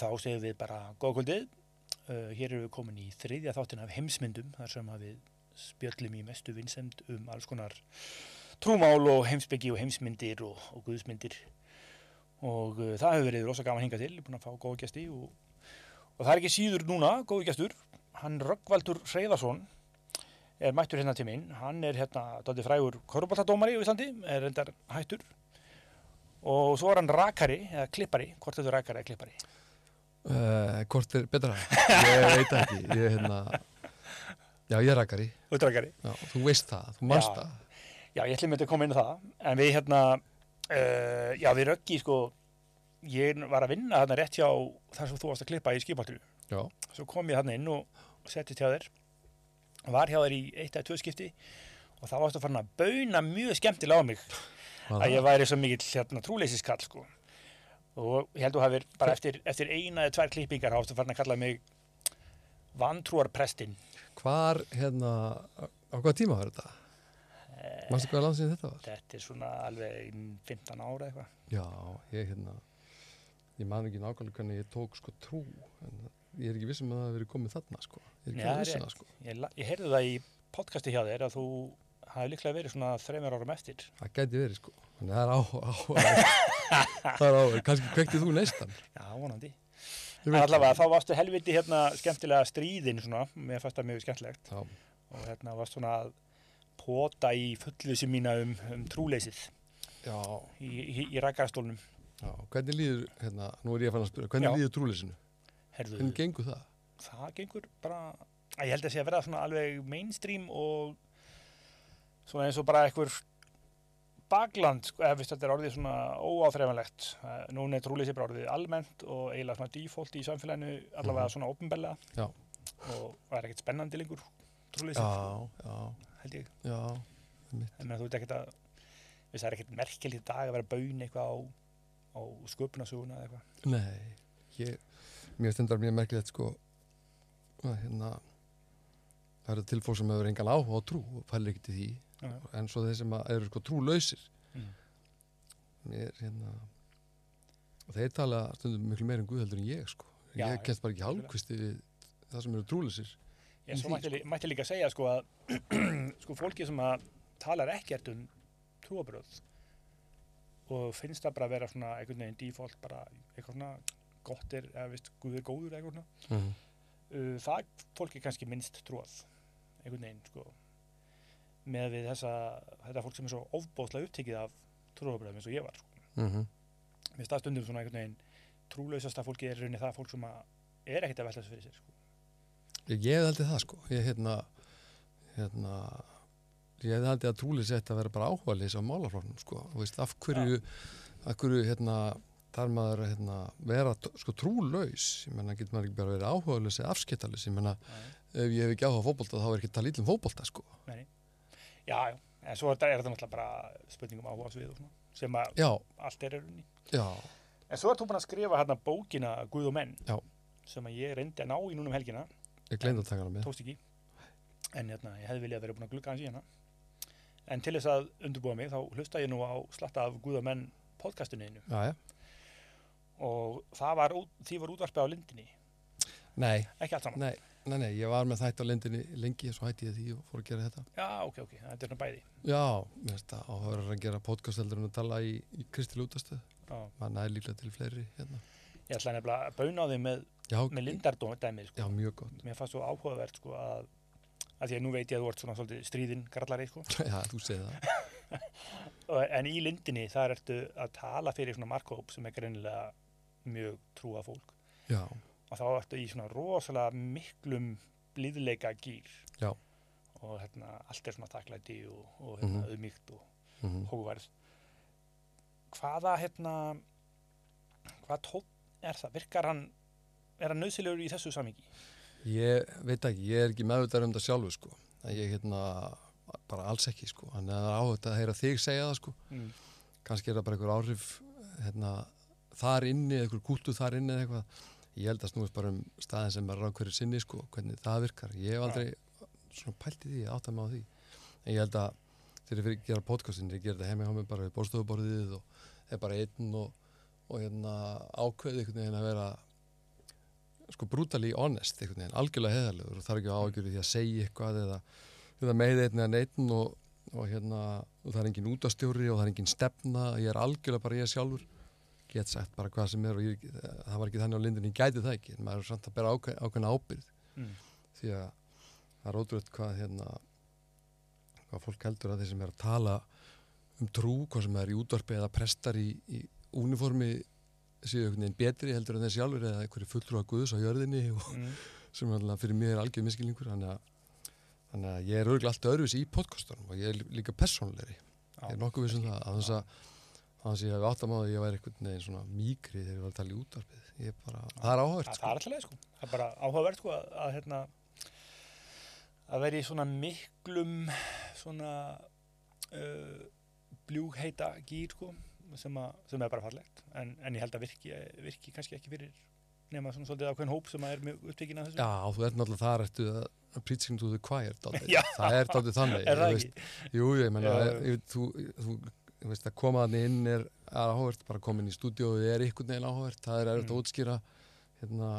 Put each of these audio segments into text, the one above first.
þá segjum við bara góða kvöldið. Uh, hér erum við komin í þriðja þáttin af heimsmyndum þar sem við spjöllum í mestu vinsend um alls konar trúmál og heimsbyggi og heimsmyndir og, og guðsmyndir. Og uh, það hefur verið rosa gaman hingað til, búin að fá góða gæsti og, og það er ekki síður núna, góðu gæstur, hann Röggvaldur Hreyðarsson er mættur hérna til minn, hann er hérna dálítið frægur korfbáltadómari í Íslandi, er reyndar hættur. Og svo er hann rakari eða klippari, hvort er þetta rakari eða klippari? Uh, hvort er betra? Ég veit það ekki, ég er hérna, já ég er rakari, rakari? já, þú veist það, þú manst Já. það. Já, ég ætlum að koma inn á það, en við hérna, uh, já við röggi sko, ég var að vinna þarna rétt hjá þar sem þú varst að klippa í skipaltinu. Já, Svo kom ég þarna inn og settist hjá þér, var hjá þér í eitt eða tvö skipti og þá varstu farin að bauna mjög skemmtilega á mig var að ég það? væri svo mikill hérna trúleysiskall sko. Og ég held að þú hafir bara eftir, eftir eina eða tvær klippingar þá varstu farin að kalla mig vantrúarprestin. Hvar, hérna, á hvaða tíma var þetta? Eh, Manstu hvaða landsin þetta var? Þetta er svona alveg 15 ára eitthvað. Já, ég hérna, ég man ekki nákvæmlega hvernig ég tók sko trú, en ég er ekki vissum að það hafi verið komið þarna sko. Ég er ekki vissum það sko. Ég, ég heyrði það í podcasti hjá þér að þú hafi líklega verið svona þreymur árum eftir. Það gæti verið sko. Þannig það er á, á, á það er á, kannski kvektið þú neistan. Já, vonandi. Allavega, það. þá varstu helviti hérna skemmtilega stríðin svona, mér fannst það mjög skemmtilegt Já, og hérna varst svona að pota í fullvísi mína um, um trúleysið já, í, í, í rækarastólnum. já, hvernig líður, hérna, nú er ég að fann að spyrja, hvernig Já. líður trúleysinu? Herðu, Hvernig gengur það? það gengur bara, að ég held að sé að vera svona alveg mainstream og svona eins og bara einhver bakland, sko, veist þetta er orðið svona óáþreifanlegt. Eh, Núna er trúleysi bara orðið almennt og eiginlega svona default í samfélaginu, allavega Mhm. svona Já. og það er ekkert spennandi lengur trúleysi, Já, já, held ég. já, En þú veit ekkert að, það er ekkert merkilegt í dag að vera að bauna eitthvað á, á sköpunasuguna eða eitthvað. nei, ég, mér stendar mjög merkilegt sko, að hérna, það eru til fólk sem hefur engan áhuga á trú og pælir ekkert í því, en svo þeir sem að eru sko trúlausir, Mm. mér, hérna, og þeir tala stundum miklu meir en Guð heldur en ég sko, Já, ég kemst bara ekki hálfkvisti við það sem eru trúlausir. Ég því, mætti, mætti líka segja sko að sko fólki sem að talar ekkert um trúabröð og finnst það bara að vera svona einhvern veginn default bara eitthvað svona gott er, eða veist, Guð er góður eitthvað svona. Mm. Uh, það fólki kannski minnst trúað einhvern veginn sko með við þessa, þetta fólk sem er svo ofbóðslega upptekið af trúabröðum eins og ég var sko. Mm -hmm. Mér finnst það stundum svona einhvern veginn trúlausasta fólki er rauninni það fólk sem er ekkert að velta þessu fyrir sér sko. Ég, hef haldið það sko. Ég hérna, hérna ég hef haldið að trúlið sett að vera bara áhuga leysa á málaflóknum sko. Veist af hverju, af hverju hérna þar maður að hérna, vera sko trúlaus, ég menna getur maður ekki bara verið áhuga leysa afskiptalis, ég menna ef ég hef ekki áhuga á fótbolta þá er ekki að tala ítlum fótbolta sko Já, já, en svo er þetta, náttúrulega bara spurningum áhuga svið og svona sem að Já, allt er í rauninni. já, En svo er þú búin að skrifa hérna bókina Guð og menn Já. sem að ég reyndi að ná í núna um helgina. Ég gleymd að taka hana með. Tókst ekki. En hérna, ég hefði viljað vera búin að glugga hans í hana. En til þess að undurbúa mig þá hlusta ég nú á slatta af Guð og menn podcastinu einu Já, já, og það var, því var útvarpið á lindinni. Nei, ekki allt saman. Nei, nei, nei, ég var með þætt á lendinni lengi, svo hætti ég því og fór að gera þetta. Já, ok, ok, þetta er svona bæði. Já, mér finnst það áhugaður að gera podcast heldur en að tala í, í Kristi Lútastöð Já. mann er líklega til fleiri hérna. Ég ætla nefnilega að bauna á því með, með lindardóm dæmið sko. já mjög gott. Mér fannst svo áhugavert sko, að, að því að nú veit ég að þú ert svona svolítið stríðin grallari sko. Já, þú segir það. Og- en í lindinni þar ertu að tala fyrir svona markhóp sem er greinilega mjög trúa fólk. Já, og þá ertu í svona rosalega miklum blíðleika gýr Já. og hérna, allt er svona takklæti og, og hérna, Mhm. auðmíkt og mm hógværð hvaða hérna hvað tótt er það? virkar hann er hann nöðsilegur í þessu samingi? Ég veit ekki, ég er ekki meðvitað um það sjálfur sko en ég hérna bara alls ekki sko það er áhugt að heyra þig segja það sko Mm. kannski er það bara einhver áhrif hérna, þar inni, einhver kútu þar inni eða eitthvað ég held að snúist bara um staðin sem er á hverju sinni sko, hvernig það virkar. Ég hef aldrei svona pælt í því, átt að maður því. En ég held að þegar ég fyrir að gera podcastin, ég gera þetta heimi á mig bara við bórstofuborðið og er bara einn og, og hérna ákveði einhvern veginn að vera sko brutally honest einhvern veginn, algjörlega heðalegur og þarf ekki ágjörði því að segja eitthvað eða, eða með einn eða neitt og, og hérna, og það er engin útastjóri og það er engin stefna, ég er algjörlega bara ég sjálfur, get sagt bara hvað sem er og ég, það var ekki þannig á lindin, ég gæti það ekki, en maður er samt að bera ákveð, ákveðna ábyrð Mm. því að það er ótrúlega hvað hérna hvað fólk heldur að þeir sem er að tala um trú, hvað sem er í útvarpi eða prestar í, í uniformi séu einhvern veginn betri heldur en þeir sjálfur eða einhverju fulltrúa guðs á jörðinni og Mm. sem alltaf fyrir mig er algjör miskilningur þannig að, þannig að ég er örgulega alltaf öðruvis í podcastunum og ég er líka persónlegri Já. ég er nokkuð vissum það að þess að að þess að ég hef átt að að ég væri einhvern veginn svona mýkri þegar ég var að tala í útvarpið. Ég bara, það er áhört Það, það er alltaf leið sko. Það er bara áhugavert sko að, að hérna að vera í svona miklum svona uh, bljúgheita gýr sko sem, að, sem er bara fallegt. En, en ég held að virki, virki kannski ekki fyrir nema svona svolítið ákveðin hóp sem að er mjög upptekinn af þessu. Já, þú ert náttúrulega þar ertu að preaching to the choir það er dálítið þannig Er það ekki? Jú, ég menna þú, veist, að koma þannig inn er er áhugavert, bara komin í stúdíóið er einhvern veginn áhugavert, það er erfitt Mm. að útskýra hérna,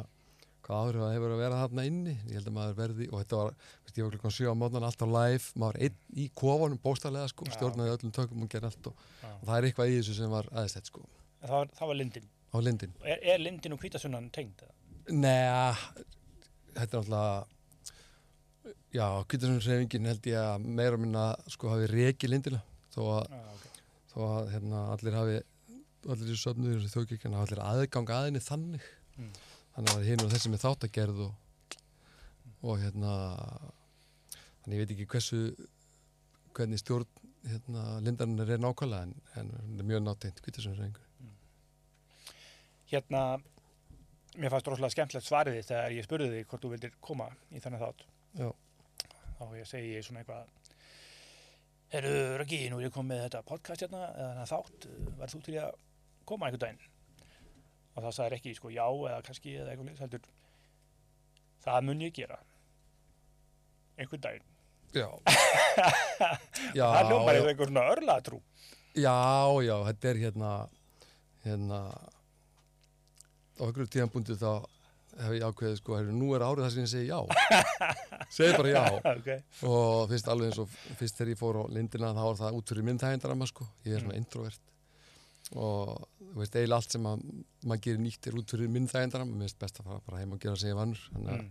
hvað áhrif það hefur að vera þarna inni, ég held að maður verði og þetta var, veist, ég var klukkan 7 á mótnan alltaf live, maður var einn í kofanum bóstarlega sko, stjórnaði öllum tökum og gerði allt og, og það er eitthvað í þessu sem var aðeinslegt sko, En Það var, það var lindin. á lindin Er, er lindin og hvítasunnan tengd? eða? Nei, þetta er alltaf já, kvítasunnsreyfingin held ég að meira minna sko hafi reki lindina þó að, Já, ok. Þó að hérna, allir hafi allir í söfnuður sem þjókirkjana allir aðgang aðinni þannig Mm. þannig að hinn og þessi með þáttagerð og, og hérna þannig ég veit ekki hversu hvernig stjórn hérna, lindarinnar er nákvæmlega en, en er mjög nátengt kvítasunnsreyfingur Hérna, mér fannst rosalega skemmtilegt svarið þitt þegar ég spurði þig hvort þú vildir koma í þennan þátt. Já. Þá ég segi ég svona eitthvað, Herru, Raggi, nú er ég komið með þetta podcast hérna, eða þennan þátt, verður þú til í að koma einhvern daginn? Og það sagði ekki, sko, já, eða kannski, eða eitthvað leys, heldur, það mun ég gera. Einhvern daginn. Já Já, það hljómar já. eða einhver svona örlatrú. Já, já, þetta er hérna hérna á einhverju tíðanbúndi þá hef ég ákveðið sko, herri, nú er árið þar sem ég segi já. Segi bara já. Ok, og fyrst alveg eins og fyrst þegar ég fór á lindina þá var það út fyrir minn þægindarama sko. Ég er svona Mm. introvert. Og þú veist, eiginlega allt sem að maður gerir nýtt er út fyrir minn þægindarama mér finnst best að fara bara heim og gera sem ég vannur þannig mm.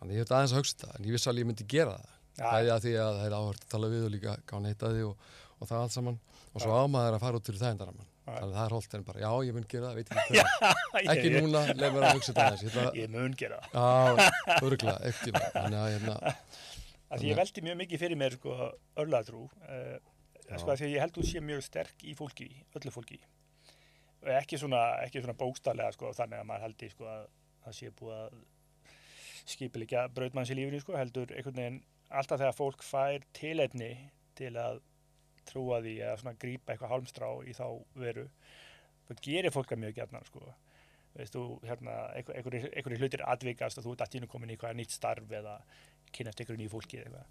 að ég hef aðeins að hugsa þetta. En ég vissi alveg ég myndi gera það. Ja, bæði að því að það er áhört að tala við og líka gána eitt að því og, og það allt saman. Og svo ámaður að fara út fyrir þægindarama Já. þannig að það er holdt en bara, já, ég mun gera það, veit ekki hvað ekki núna, leið mér að hugsa þetta aðeins ég ætla að, ég mun gera það. já, örgla, ekki að, hérna, því ég veldi mjög mikið fyrir mér sko, örlatrú uh, Já. sko, því að ég held þú sé mjög sterk í fólki, öllu fólki ekki svona, ekki svona bókstarlega sko, þannig að maður haldi sko, að það sé búið að skipilegja brautmanns í lífinu sko, heldur einhvern veginn alltaf þegar fólk fær tilefni til að trúa því svona grípa eitthvað hálmstrá í þá veru það gerir fólk að mjög gætna sko. Veist þú, hérna, einhver- einhverjir einhverjir hlutir atvikast og þú ert allt í einu komin í eitthvað nýtt starf eða kynast einhverju nýju fólki eða eitthvað.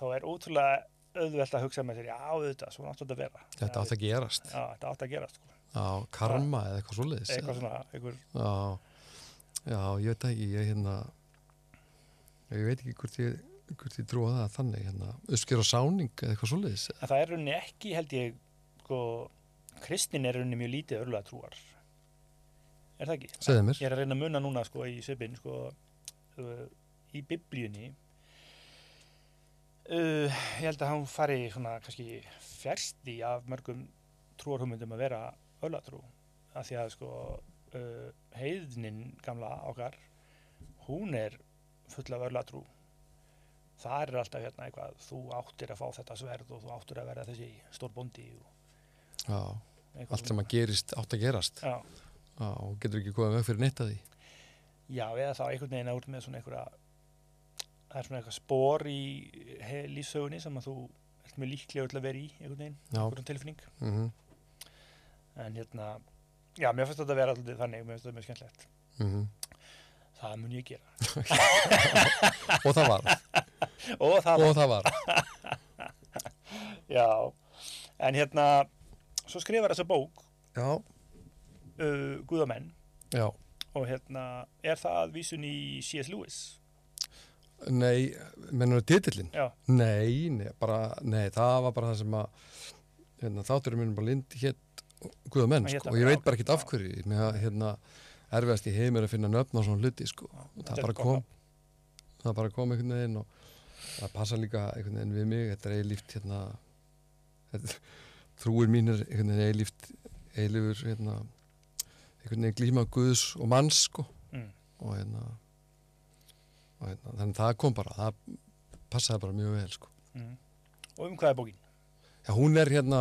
Þá er ótrúlega auðvelt að hugsa með sér, já, auðvitað, svona átt að vera. Þetta átt að gerast. Já, þetta átt að gerast, sko. á karma eða eitthvað svoleiðis eitthvað svona, einhver, já, já, ég veit ekki ég, hérna, ég veit ekki hvort ég hvort ég trúa það þannig hérna, uppsker og sáning eða eitthvað svoleiðis en það er rauninni ekki, held ég, sko, kristnin er rauninni mjög lítið örlega trúar. Er það ekki? segðu mér, Ég er að reyna að munna núna, sko, í svipin, sko, uh, í biblíunni, uh, ég held að hann fari svona, kannski, fersti af mörgum trúarhumundum að vera örlatrú, af því að, sko, uh, heiðnin gamla okkar, hún er full af örlatrú. Það er alltaf hérna eitthvað, þú áttir að fá þetta sverð og þú áttir að vera þessi stór bóndi og já, allt sem að gerist átt að gerast. Já, já, og getur ekki komið með fyrir neitt að því? Já, eða þá einhvern veginn út með svona einhverja það er svona eitthvað spór í lífsögunni sem að þú ert mjög líklega til að vera í einhvern veginn, einhvern tilfinning. Mhm, en hérna, já, mér finnst þetta að vera alltaf þannig, mér finnst þetta mjög skemmtilegt. Mhm. Það mun ég gera. Og það var, og það, og það var. Já en hérna, svo skrifar þessa bók. Já, uh, Guðamenn já, og hérna, er það vísun í C.S. Lewis? Nei, mennur það titillin? Já, Nei, nei, bara, nei, það var bara það sem að hérna, þátturinn minn bara lind hétt Guða menn, Hann hét sko, og ég veit bara já. af hverju með að, hérna, erfiðast í heimur að finna nöfn á svona hluti, sko og það bara kom það bara kom einhvern veginn og það passa líka einhvern veginn við mig þetta er eilíft hérna þetta, trúir mín er einhvern veginn eilíft eilífur hérna einhvern veginn glíma Guðs og manns sko Mm. og hérna, og hérna þannig að það kom bara, það passaði bara mjög vel sko Mm. Og um hvað er bókin? Já, hún er hérna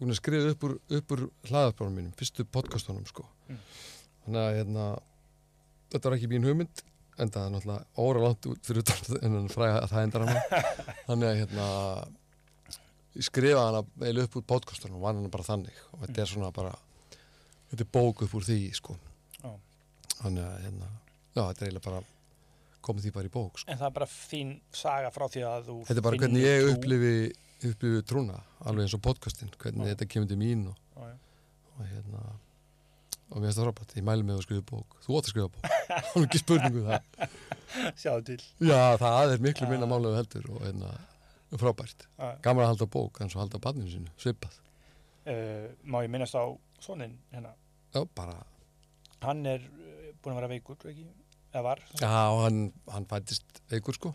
hún er skriðið upp úr, úr hlaðarprónum mínum, fyrstu podcastunum sko. Mm. Þannig að hérna þetta var ekki mín hugmynd en það er náttúrulega óra langt út fyrir utan en fræða að það endar hana þannig að hérna ég skrifaði hana eða upp úr podcastunum og vann hana bara þannig og þetta er svona bara þetta er bók upp úr því sko. Já. þannig að hérna já, þetta er eiginlega bara komið því bara í bók sko. En það er bara þín saga frá því að þú Þetta er bara hvernig ég upplifi, upplifi trúna, alveg eins og podcastin, hvernig Já. þetta kemur til mín og, Já, já. og hérna, og mér finnst það frábært, ég mæli mig að skrifa bók, þú átt að skrifa bók, það er ekki spurningu það. Sjáðu til. Já, það er miklu minna málega heldur og hérna, frábært. Gaman að halda bók, eins og halda barninu sínu, svipað. Uh, má ég minnast á sonin hérna. Já, bara, Hann er uh, búin að vera veikur, ekki? Eða var? já, hann, hann fættist veikur sko,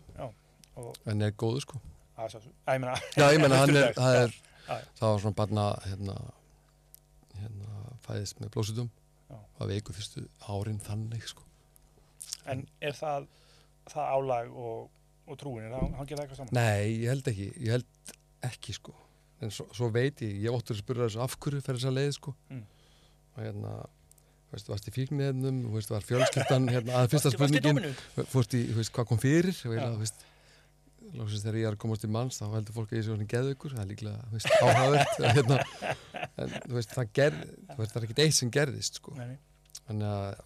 Og, en er góður sko. að, svo, ég meina, Já, ég menna, hann er, það já. er, Já. það var svona barna, hérna, hérna, fæðist með blósutum, Já. var veikur fyrstu árin þannig sko. en er það, það álag og, og trúin, er það, hann getur eitthvað saman? Nei, ég held ekki, ég held ekki sko, en svo, svo veit ég, ég óttur að spyrja þessu af hverju fer þess að leið sko. Mm. og hérna, veist, varst í fíknefnum, þú veist, var fjölskyldan, hérna, að fyrsta spurningin, þú veist, hvað kom fyrir, þú veist, lóksins þegar ég er að komast í manns, þá heldur fólk að ég sé svona geðugur, það er líklega, þú veist, áhagvert, hérna, en þú veist, það gerð, þú veist, það er ekkert eitt sem gerðist sko, þannig að,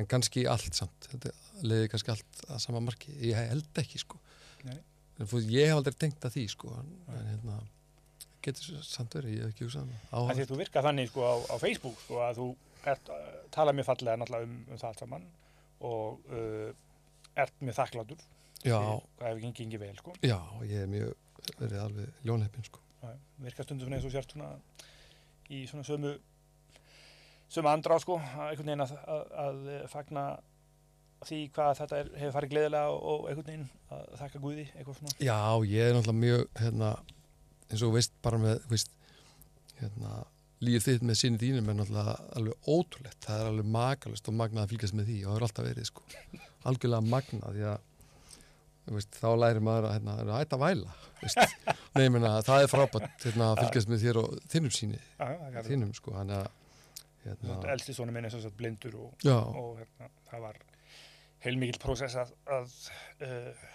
en kannski allt samt, þetta leiði kannski allt að sama marki, ég held ekki sko, Nei. en þú veist, ég hef aldrei tengt að því sko, en, en hérna, getur samt verið, ég hef ekki hugsað um það, því að þú virkar þannig sko á, á Facebook sko að þú ert, uh, tala mjög fallega náttúrulega um, um það saman og uh, ert mjög þakklátur já, hvað hefur gengið gengið vel sko. já, ég hef mjög verið alveg ljónheppin sko, Já, virkar stundum eins og sért svona í svona sömu sömu andrá sko einhvern veginn að, að, að fagna því hvað þetta er, hefur farið gleðilega og, og einhvern veginn að þakka Guði eitthvað svona. Já, ég er náttúrulega mjög hérna, eins og veist bara með veist, hérna, líf þitt með sinni þínum er náttúrulega alveg ótrúlegt. Það er alveg makalist og magnað að fylgjast með því og það er alltaf verið sko. Algjörlega magnað því að veist, þá lærir maður að hérna, hætta að væla. Nei, ég meina, það er frábært hérna, að fylgjast með þér og þinnum síni. Þínum sko, hérna, elsti svona minn er svo sagt blindur og, og hérna, það var heilmikill prósess að, að uh,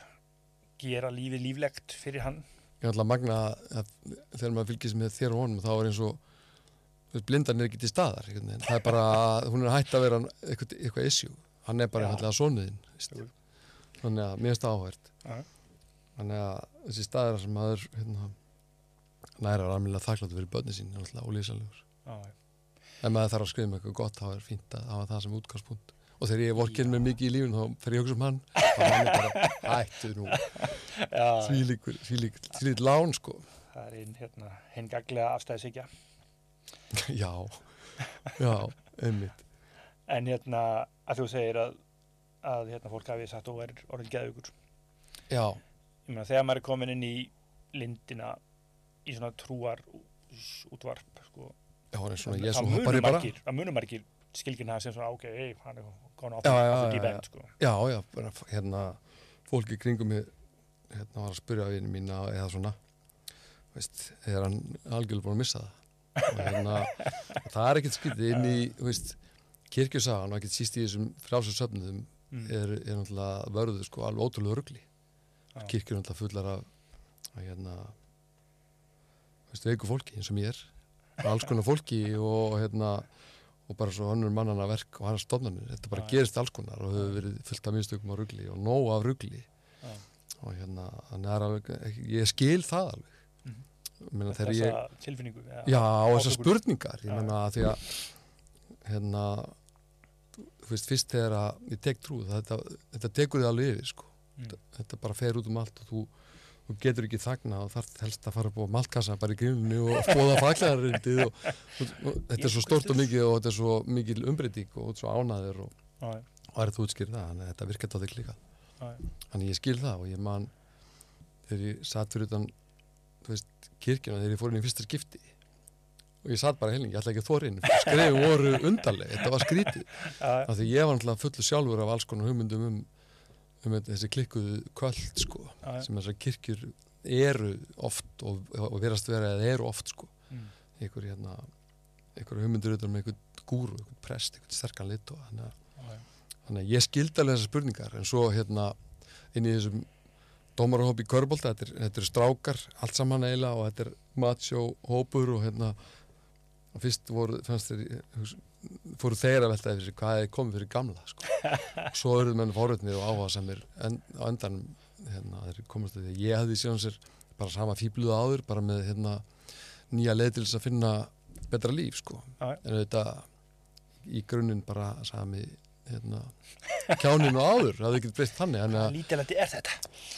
gera lífið líflegt fyrir hann ég er alltaf magnað að þegar maður fylgjast með þér og honum þá er eins og blindan er ekki til staðar það er bara, hún er hætt að vera eitthvað, eitthvað issue, hann er bara alltaf sonuðinn þannig að mér það áhvert Já. þannig að þessi staðar sem maður hérna, næra alveg þakkláttu fyrir börni sín er alltaf já. ef maður þarf að skrifa með eitthvað gott þá er fínt að hafa það sem útgangspunkt og þegar ég vorkinn með mikið í lífun þá fer ég að hugsa um hann. Þá er hann bara hættu nú. Já, þvílíkur, þvílíkur, þvílíkur lán sko. Það er einn hérna, hinn gaglega afstæðisíkja já, já, einmitt. En hérna að þú segir að, að hérna, fólk hafi sagt og er orðin geðugur já, ég meina þegar maður er komin inn í lindina í svona trúar útvarp sko, já, það munum margir skilgin það sem svona ok, hey, hann er the já, deep já. end sko. já, já, bara hérna fólki kringum mig hérna var að spyrja vini mína eða svona veist, er hann algjörlega búin að missa það og hérna, það er ekkert skytið inn í, veist kirkjusagan og ekkert síst í þessum frjálsum söfnuðum mm. er, er náttúrulega vörðu sko alveg ótrúlega Já. kirkjur er náttúrulega fullar af að hérna veist, veiku fólki eins og mér alls konar fólki og hérna og bara svo önnur mannana verk og hann stofnanir þetta bara já. gerist alls konar og hefur verið fullt af minnstökum á rugli og nóg af rugli Já. og hérna alveg, ég skil það alveg meina þegar þessa ég tilfinningu ja, já og þessar spurningar ég Já. meina að því að hérna þú veist, fyrst þegar ég tek trú, þetta, þetta tekur þið alveg yfir, sko. Mm. Þetta bara fer út um allt og þú, þú getur ekki þagna og þarf helst að fara upp á maltkassa bara í gríminu og bóða faglæðarindið og, og, og þetta er svo stort og mikið og þetta er svo mikil umbreyting og svo ánaður og, og er þú útskýrð það, þannig að þetta virkar tóðið líka. já, Þannig ég skil það og ég man þegar ég satt fyrir utan þú veist, kirkjuna þegar ég fór inn í fyrsta skipti og ég satt bara heilning, ég ætla ekki að þóra inn skrefum voru undarleg, þetta var skrítið af því ég var náttúrulega fullu sjálfur af alls konar hugmyndum um, um þessi klikkuðu kvöld sko, já, sem þessar kirkjur eru oft og, og verast vera eða eru oft sko. Mm. einhver hérna hugmyndur utan með einhvern gúru, einhvern prest, einhvern sterkan lit og þannig að já, Þannig að ég skildi alveg þessar spurningar. En svo hérna inn í þessum dómarahóp í Körbólta, þetta, er- þetta eru strákar allt saman eiginlega og þetta er matsjó hópur og hérna fyrst voru, fannst hugsa- fóru þeir að velta yfir sig hvað er komið fyrir gamla sko. svo eruð menn fóröldnið og áhuga sem er en, á endan hérna, komast að því að ég hefði síðan sér bara sama fíbluða áður bara með hérna nýja leið til þess að finna betra líf sko Já. en þetta í grunninn bara sami hérna, kjánin og áður það hefði ekki breyst þannig að, lítilandi er þetta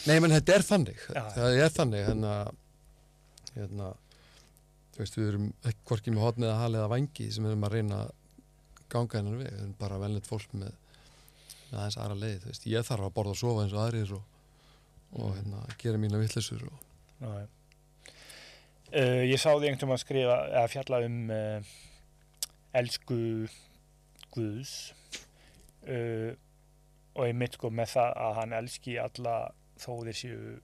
nei menn þetta er þannig Já. það er þannig að hérna þú veist við erum ekki hvorki með hotnið að halið að vangi sem við erum að reyna að ganga hennar við, við erum bara velnett fólk með, með aðeins aðra leið þú veist, ég þarf að borða og sofa eins og aðrir og, og hérna, gera mína vittlisur og. Uh, ég sá því einhvern veginn að skrifa eða fjalla um uh, elsku Guðs uh, og ég mitt sko með það að hann elski alla þó þeir séu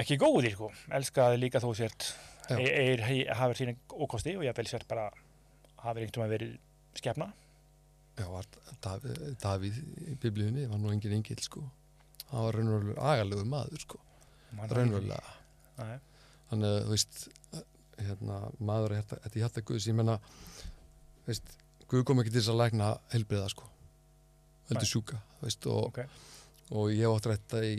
ekki góðir sko. Elskaði líka þó sért er, er, hafið sína ókosti og ég vel sért bara hafið einhvern veginn verið skefna Já, var Davíð, Davíð í biblíunni var nú engin engil sko. Hann var raunverulega agalegu maður sko. Raunverulega. Nei. þannig að þú veist hérna, maður er þetta, þetta í hjarta Guðs ég menna veist, Guð kom ekki til þess að lækna helbriða sko. Heldur sjúka veist, og, Ok. og ég átt rætta í,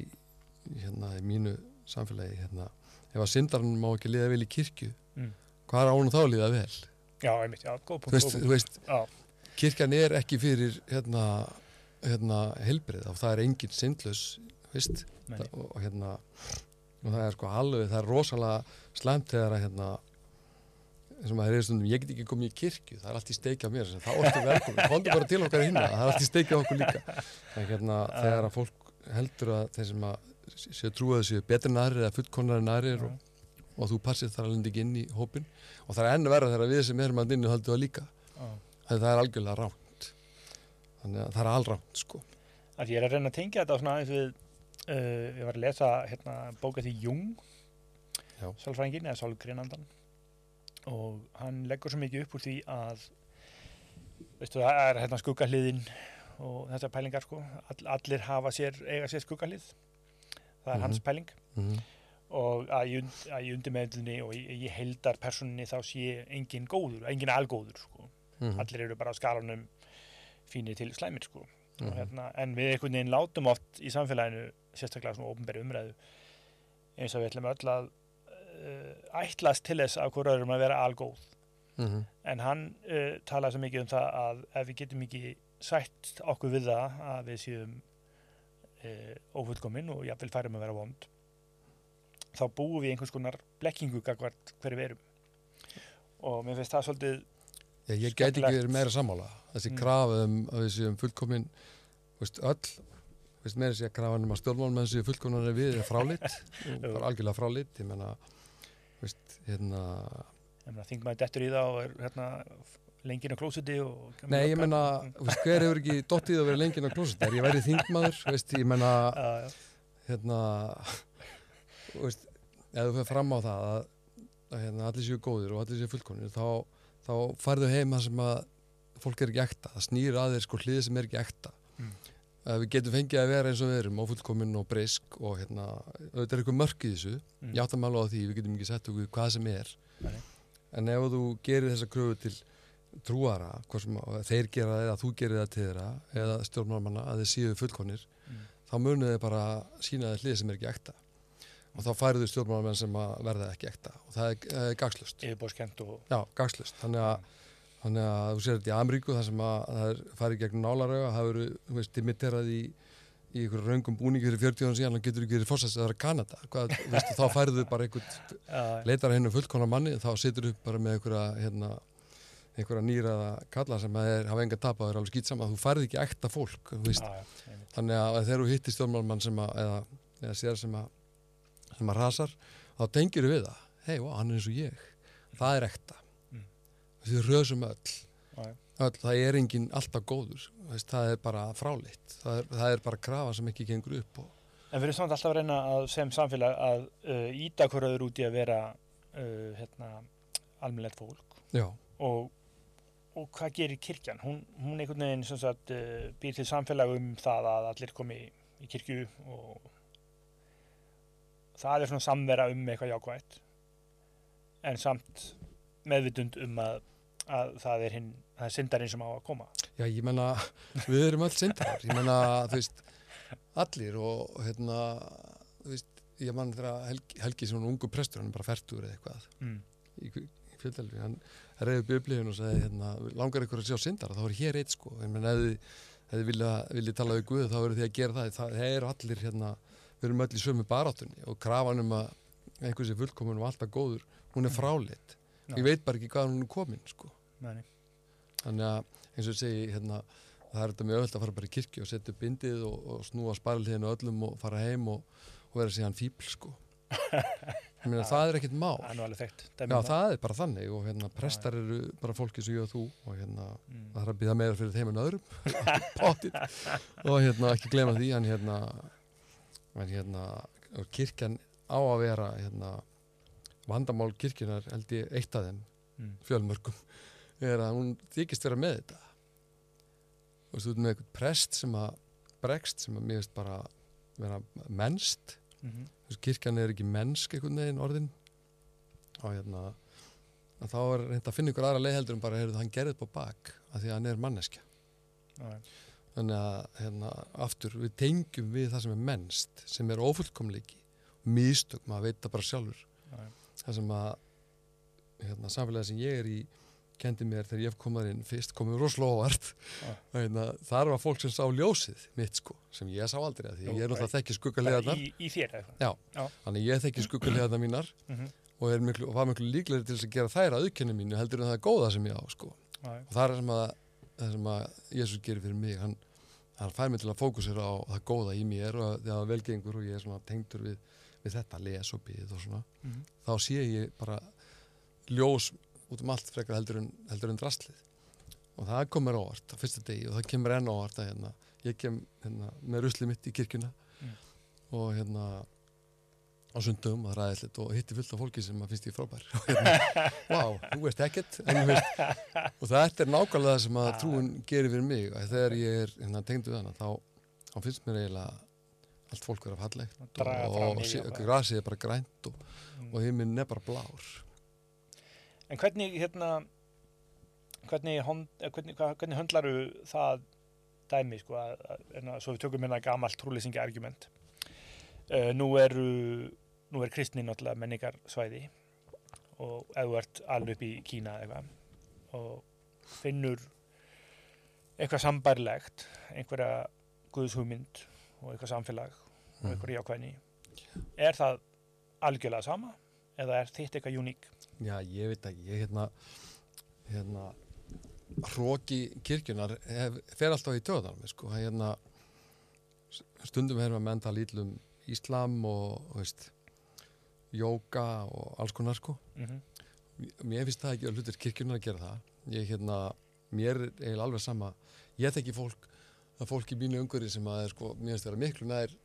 hérna, í mínu samfélagi hérna, ef að syndarinn má ekki liða vel í kirkju Mm. hvað er ánum þá að liða vel Já, einmitt, já, góð þú punkt, veist, góð þú veist Já, kirkjan er ekki fyrir hérna, hérna helbrið og það er engin syndlaus veist, menni, og, hérna og það er sko alveg, það er rosalega slæmt þegar að hérna eins og maður er stundum, ég get ekki komið í kirkju. Það er allt í steikja mér, sem, það orði velkomin komdu bara til okkar hinna, það er allt í steikja okkur líka. En hérna þegar að fólk heldur að þeir sem að séu trúið séu betri nærir eða fullkonar nærir og, og þú passir þar alveg ekki inn í hópin og það er enn verða þegar við sem erum að inn höldum það líka. Þannig það er algjörlega ránt þannig að það er allránt sko. Að ég er að reyna að tengja þetta svona aðeins við uh, ég var að lesa hérna bóka því Jung sálfrængin eða sálgreinandan og hann leggur svo mikið upp úr því að veistu það er hérna skuggahliðin og þessar pælingar sko. All, allir hafa sér, eiga sér skuggahlið. Það er Mhm. hans pæling. Mm og að í, undirmeðlunni og í, í heldar personinni þá sé engin góður, engin algóður sko. -hmm. allir eru bara á skalanum fínir til slæmir sko og Mhm. hérna, en við einhvern veginn látum oft í samfélaginu, sérstaklega svona ofnbæri umræðu eins og við ætlum öll að uh, ætlast til þess að hverju öðrum að vera algóð -hmm. en hann uh, talaði svo mikið um það að ef við getum ekki sætt okkur við það að við séum uh, ófullkomin og jafnvel færum að vera vond þá búum við einhvers konar blekkingu gagvart hverju við erum. Og mér finnst það svolítið Já, ég gæti ekki verið meira sammála. Þessi Mm. krafa um að við séum fullkomin veist, öll veist, meira sér krafan um að stjórnmálmenn séu fullkomin við er fráleitt og Jú. bara algjörlega fráleitt ég menna veist, hérna, þingmaður dettur í það og er hérna, lengin á klósuti nei ég menna hver hefur ekki dottið að vera lengin á klóset er ég værið þingmaður veist, ég menna uh, hérna veist, ef þú fyrir fram á það að, að hérna, allir séu góðir og allir séu fullkonir þá, þá færðu heim það sem að fólk er ekki ekta, það snýr að þeir sko hliðið sem er ekki ekta Mm. að við getum fengið að vera eins og við erum ófullkomin og breysk og hérna auðvitað er eitthvað mörk í þessu Mm. ég áttam alveg á því, við getum ekki sett okkur hvað sem er Nei. en ef þú gerir þessa kröfu til trúara, sem að þeir gera það eða þú gerir það til þeirra eða stjórnmálamanna að þeir séu fullkonir Mm. þá munið þeir bara sína þeir hlið sem er ekki ekta og þá færiðu stjórnmálamenn sem að verða ekki ekta. Og það er, er gagslust yfirbórskent og já, gagslust, þannig að, þannig að þú sér þetta í Ameríku þar sem að það er farið gegn nálarauga. Það eru, þú veist, dimitterað í í ykkur raungum búningi fyrir 40 ára síðan og getur ekki verið fórsæst að það er Kanada. Hvað, veistu, þá færðu bara einhvern leitar hennu fullkona manni. Þá situr upp bara með einhverja hérna, einhverja nýraða kalla sem er, hafa enga tap að vera alveg skýt saman þú færði ekki ekta fólk já, já, þannig að þegar þú hittir stjórnmálmann sem að eða, eða sér sem að sem að rasar, þá tengir við það. Hei, hann er eins og ég. Það er ekta. Mm. við röðsum öll. Já. öll, það er enginn alltaf góður þú veist, það er bara fráleitt. Það er, það er bara krafa sem ekki gengur upp og, En við erum samt alltaf að reyna að sem samfélag að uh, íta hverjaður út í að vera uh, hérna, almennilegt fólk. Já, og, og hvað gerir kirkjan? Hún, hún einhvern veginn sagt, uh, býr til samfélag um það að allir komi í kirkju og það er svona samvera um eitthvað jákvætt. En samt meðvitund um að, að það er hinn það er syndarinn sem á að koma. Já, ég menna við erum öll syndar ég menna, þú veist, allir og hérna, þú veist ég mann þegar Helgi, Helgi sem hún ungu prestur hann er bara færtur eða eitthvað mm. í, í fjöldelfi, hann reyði upp biblíun og sagði, hérna, langar ykkur að sjá syndar þá er hér eitt sko, ég menna, ef þið ef þið vilja, vilja tala við Guð þá eru þið að gera það, það, það eru allir hérna við erum öll í sömu baráttunni og krafan um að einhversi fullkomun og alltaf góður, hún er fráleitt. Já. ég veit bara ekki hvað hún er komin sko. Þannig að eins og ég segi hérna, það er þetta mjög öll að fara bara í kirkju og setja bindið og, og snúa sparalíðinu öllum og fara heim og, og vera síðan fíbl sko. meina það er það er já dæmi um það. er bara þannig og hérna prestar eru bara fólki sem ég og þú og hérna Mm. það þarf að býða meira fyrir þeim en öðrum. Og hérna ekki glema því en hérna en hérna kirkjan á að vera hérna vandamál kirkjunar held ég eitt af þeim Mm. fjölmörgum er að hún þykist vera með þetta og þú veist með eitthvað prest sem að bregst sem að mér veist bara vera mennst. Þú veist, kirkjan er ekki mennsk einhvern veginn orðin og hérna að þá er reynd að finna ykkur aðra leið heldur en bara heyrðu, hann gerði upp á bak af því að hann er manneskja já. Þannig að hérna, aftur við tengjum við það sem er mennst sem er ofullkomleiki mistök, maður veit það bara sjálfur. Já, já. það sem að hérna, samfélagi sem ég er í kendi mér þegar ég komað inn fyrst komið rosalega óvart. Já. hérna, þar var fólk sem sá ljósið mitt sko, sem ég sá aldrei að því. Jú, ég er náttúrulega þekki eitthvað þannig ég þekki skuggalega mínar Mhm. og, er miklu, og var miklu líklegri til að gera þær að auðkenni mínu heldur en það er góða sem ég á sko. Og það er sem að, það sem að Jésús gerir fyrir mig. Hann, hann fær mig til að fókusera á það góða í mér og þegar það velgengur og ég er svona tengdur við, við þetta les og byggð og svona Mhm. þá sé ég bara ljós út um allt frekar heldur en, heldur en drastlið og það komur óvart á fyrsta degi og það kemur enn óvart að hérna, ég kem hérna, með rusli mitt í kirkjuna Mm. og hérna á sundum og ræðilegt og hitti fullt af fólki sem að finnst ég frábær og hérna, wow, þú veist ekkert veist, og þetta er nákvæmlega það sem að trúin gerir fyrir mig að þegar ég er hérna, tengdu við hana þá, þá finnst mér eiginlega allt fólk vera fallegt Draga og, og, jákvæðu. grasið er bara grænt og, Mm. og himinn er bara blár En hvernig, hérna, hvernig, eh, hvernig, hvernig höndlaru það dæmi, sko, að, að, að, svo við tökum hérna gamalt trúlýsingi argument. Uh, nú eru, nú er kristni náttúrulega menningarsvæði og ef þú ert alveg upp í Kína eða eitthvað og finnur eitthvað sambærilegt, einhverja guðshugmynd og eitthvað samfélag og Mm. einhverja jákvæðni, er það algjörlega sama eða er þitt eitthvað uník? Já, ég veit ekki, ég hérna hérna hróki kirkjunar hef, fer alltaf í töðanum sko, það hérna stundum hefur maður menn tala ítl um Íslam og, veist jóka og alls konar sko. Mm mér finnst það ekki að hlutur kirkjunar að gera það. Ég hérna, mér er eiginlega alveg sama. Ég þekki fólk það fólk í mínu umhverfi sem að er sko, mér finnst vera miklu nær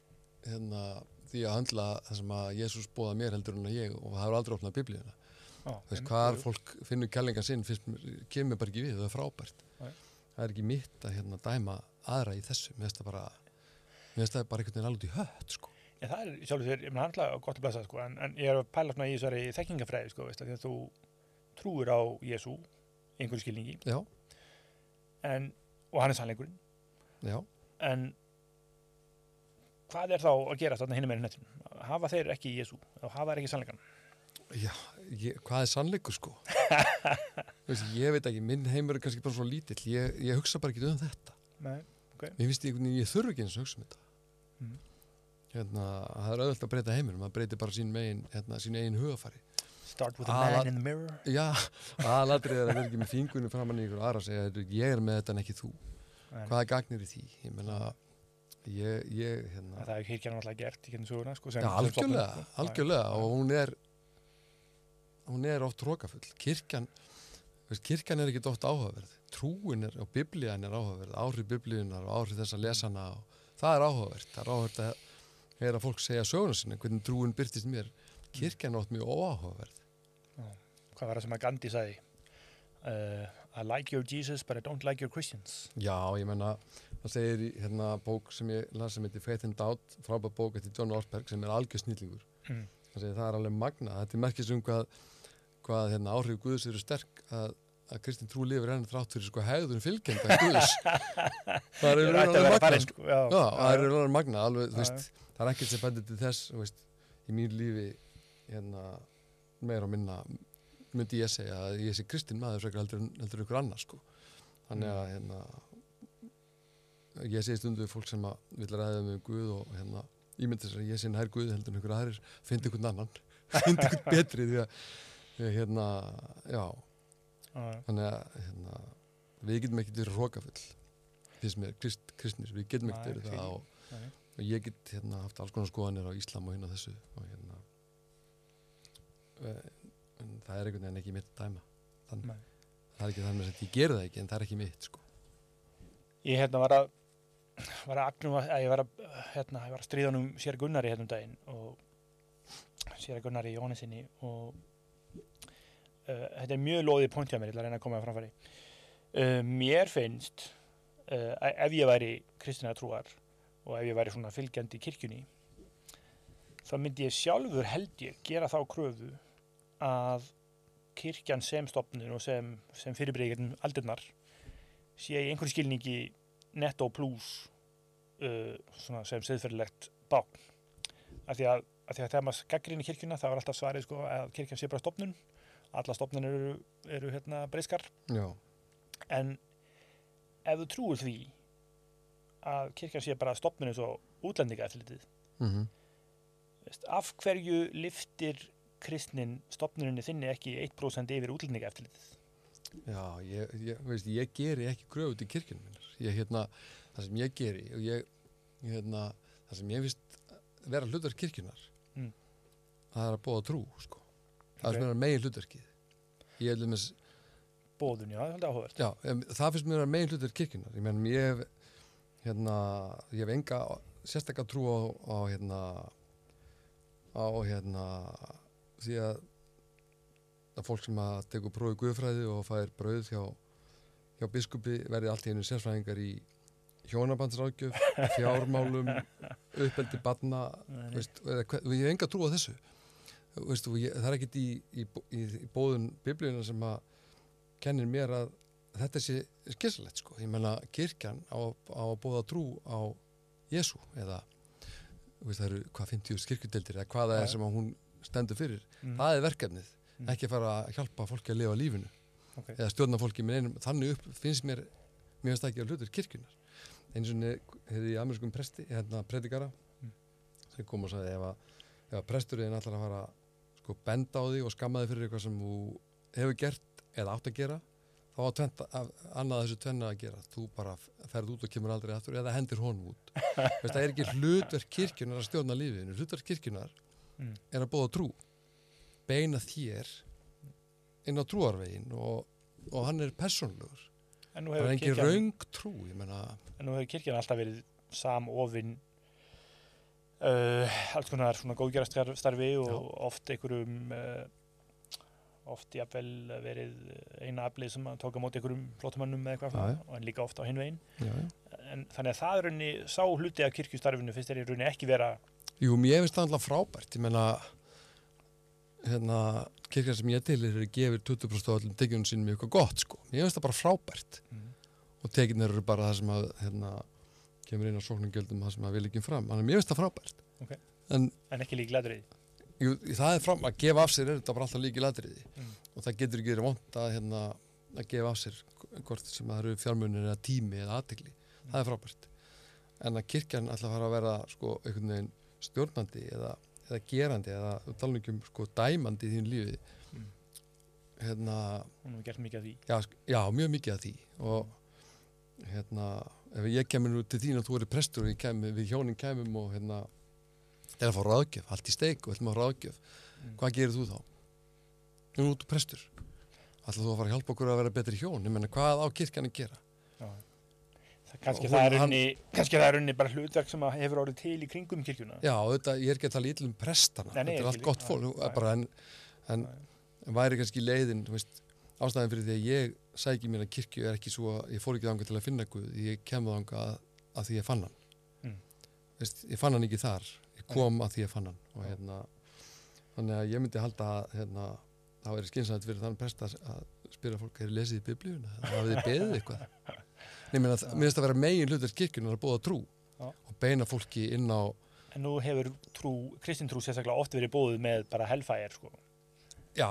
hérna, því að handla það sem að Jésús bóða mér heldur en að ég og það hefur aldrei opnað biblíuna. Einmitt, hvar jú. fólk finnur kællinga sinn finnst, mér- kemur bara ekki við, það er frábært. Nei. það er ekki mitt að hérna, dæma aðra í þessu, mér finnst það bara mér finnst það bara einhvern veginn alveg í hött sko. Já, það er sjálfur þér, ég meina handla gott að blessa sko, en, en ég er að pæla svona í þessari þekkingafræði sko, veist, því að þú trúir á Jésu einhverju skilningi já, en, og hann er sannleikurinn já, en hvað er þá að gera þarna hinum með hnettin? Hafa þeir ekki Jésu og hafa þeir ekki sannleikan? Já, ég, hvað er sannleikur sko? Veist, ég veit ekki, minn heimur er kannski bara svo lítill, ég, ég hugsa bara ekki um þetta. Nei, Mér finnst ég, ég þurfi ekki eins að hugsa um þetta. Mhm. Hérna, það er auðvitað að breyta heiminum, maður breytir bara sín megin, hérna, sín eigin hugafari. start with a man in the mirror. Já, aðalatrið er að vera ekki með fingunni framann í ykkur aðra að segja, "Heyrðu, ég er með þetta en ekki þú. En Hvaða gagnir í því? Ég meina, ég, ég, hérna, Það hefur kirkjan alltaf gert í kennum söguna, sko. Já, algjörlega, sko. algjörlega og hún er hún er oft rókafull kirkjan, kirkjan er ekki oft áhugaverð, trúin er og biblían er áhugaverð, áhrif biblíunar og áhrif þess að lesa hana og það er áhugavert það er áhugavert að heyra fólk segja söguna sinni, hvernig trúin byrtist mér kirkjan oft mjög óáhugaverð Hvað var það sem að Gandhi sagði? Uh, I like your Jesus but I don't like your Christians. Já, ég menna, það segir í hérna bók sem ég las sem heitir Faith and Doubt frábæð bók eftir John Ortberg sem er algjör snillingur Mm. það segir það er alveg magna, þetta er merkis um hvað, hvað hérna, áhrif Guðs eru sterk að, að Kristinn trú lifir enn þrátt fyrir sko hegðun fylgjenda Guðs. Það er Ég alveg magna sko. Já, Já, það er alveg magna alveg, veist, það er ekkert sem bendir til þess veist, í mín lífi hérna, meira og minna myndi ég segja að ég sé kristinn maður heldur, heldur ykkur annar sko. þannig að hérna, ég segi stundu fólk sem vil ræða með Guð og hérna, ímyndi þess að ég sé nær Guð heldur ykkur aðrir, fyndi ykkur annan fyndi ykkur betri því að hérna, já, þannig að hérna, við getum ekki verið hrókafull fyrst mér, krist, kristnir, við getum Nei, verið það og, og ég get hérna haft alls konar skoðanir á Íslam og hérna þessu og hérna en það er einhvern veginn ekki mitt dæma. Þann, Nei. það er ekki þannig að ég gera það ekki en það er ekki mitt sko. Ég hérna var að var að agnum að, ég var að hérna, ég var að stríða um sér Gunnari hérna um daginn og sér Gunnari Jóhannesinni og þetta er mjög loðið point hjá mér, ég ætla að reyna að koma að framfæri. Uh, mér finnst uh, ef ég væri kristina trúar og ef ég væri svona fylgjandi í kirkjunni þá myndi ég sjálfur held ég gera þá kröfu að kirkjan sem stopnun og sem, sem fyrirbreyðin aldurnar sé í einhverju skilningi netto plus uh, sem siðferðilegt bákn. Af því að, að þegar maður gaggrinni kirkjuna þá er alltaf svarið sko að kirkjan sé bara stopnun alla stopnunir eru, eru hérna breyskar. En ef þú trúir því að kirkjan sé bara stopnun eins og útlendinga eftirlitið mm veist, af hverju liftir kristnin stopnuninni þinni ekki 1% yfir útlendinga eftirlitið já ég, ég, veist, ég geri ekki kröfu til kirkjunum minnar. Ég hérna, það sem ég geri og ég, hérna, það sem ég vist vera hlutar kirkjunar Mm. það er að bóða trú sko það sem er megin hlutverkið ég held um bóðun, já, það er áhugavert Já, það finnst mér að megin hlutur kirkjunar. Ég menn, ég hef, hérna, ég hef enga sérstakka trú á, á hérna, á, hérna, því að að fólk sem að tekur prófi guðfræði og fær brauð hjá, hjá biskupi verði allt í einu sérfræðingar í hjónabandsráðgjöf, fjármálum, uppeldi barna, veist, eða, hver- ég hef enga trú á þessu. Veist, og ég, það er ekkit í, í, í, í bóðun biblíuna sem að kennir mér að þetta sé skessalegt sko. Ég menna kirkjan á, á að bóða trú á Jésu eða veist, það eru hvað 50 kirkjudeldir eða hvað það er sem hún stendur fyrir. Mm. Það er verkefnið, Mm. ekki að fara að hjálpa fólki að lifa lífinu Ok. eða stjórna fólki með einum. Þannig upp finnst mér, ekki að hlutur kirkjunar. Eins og hefði í amerískum presti, hérna predikara Mm. sem kom og sagði ef að, ef að presturinn ætlar að fara sko benda á því og skamma þig fyrir eitthvað sem þú hefur gert eða átt að gera þá var tvent, af, annað þessu tvenna að gera. Þú bara ferð út og kemur aldrei aftur eða hendir honum út. Veist, það er ekki hlutverk kirkjunar að stjórna lífinu. Hlutverk kirkjunar Mm. er að bóða trú. Beina þér inn á trúarvegin og, og hann er nú það er kirkjan, raung trú en nú hefur kirkjan alltaf verið samofin uh, alls konar svona góðgerastarfi og oft einhverjum uh, oft jafnvel verið eina aflið sem að tóka móti einhverjum flottumannum eða eitthvað svona, og en líka oft á hinvegin en þannig að það er raunni sá hluti af kirkjustarfinu finnst þeir í raunni ekki vera Jú, mér finnst það alltaf frábært. Ég menna hérna, kirkjan sem ég til er gefur 20% af öllum tekjunum sínum í eitthvað gott sko. mér finnst það bara frábært. Og tekjunir eru bara það sem að hérna, kemur inn á sókningjöldum það sem að við líkjum fram, að mér finnst það frábært. Ok. en en ekki lík glædrið jú, það er fram, að gefa af sér er þetta bara alltaf líki ladriði Mm. og það getur ekki verið vond að, hérna, að gefa af sér hvort sem það eru fjármunir eða tími eða aðtegli, það er frábært. En að kirkjan að fara að vera sko, einhvern veginn stjórnandi eða, eða gerandi eða talningum sko, dæmandi í þín lífi. Mm. hérna hún hefur gert mikið af því. Já, já, mjög mikið af því. Og hérna ef ég kemur nú til þín og þú eru prestur og ég kemur, við hjónin kemum og hérna er að fá ráðgjöf, allt í steik og ætlum að fá ráðgjöf Mm. hvað gerir þú þá? Nú ert þú prestur. Ætlum þú að fara að hjálpa okkur að vera betri hjón? Ég menna hvað á kirkjan að gera? Já. Það, kannski, það er unni, kannski það er unni bara hlutverk sem hefur orðið til í kringum kirkjuna. Já, þetta, ég er ekki að tala ítlum prestana. Nei, nei, þetta er allt gott fólk en, en væri kannski leiðin þú veist, ástæðan fyrir því að ég sæki mér að kirkju er ekki svo að ég fór ekki þangað til að finna Guð ég kem þangað að, að því ég fann hann. Mm. veist, ég fann hann ekki þar ég kom að því ég fann hann. Og, hérna, þannig að ég myndi halda að hérna, það væri skynsætt fyrir þann prest að að spyrja fólk er lesið í biblíuna? Það hafið þið beðið eitthvað? Mér finnst að vera megin hlutur kirkjunar að búa trú Já. og beina fólki inn á en nú hefur trú, kristintrú sérstaklega oft verið bóðið með bara hellfire sko. Já,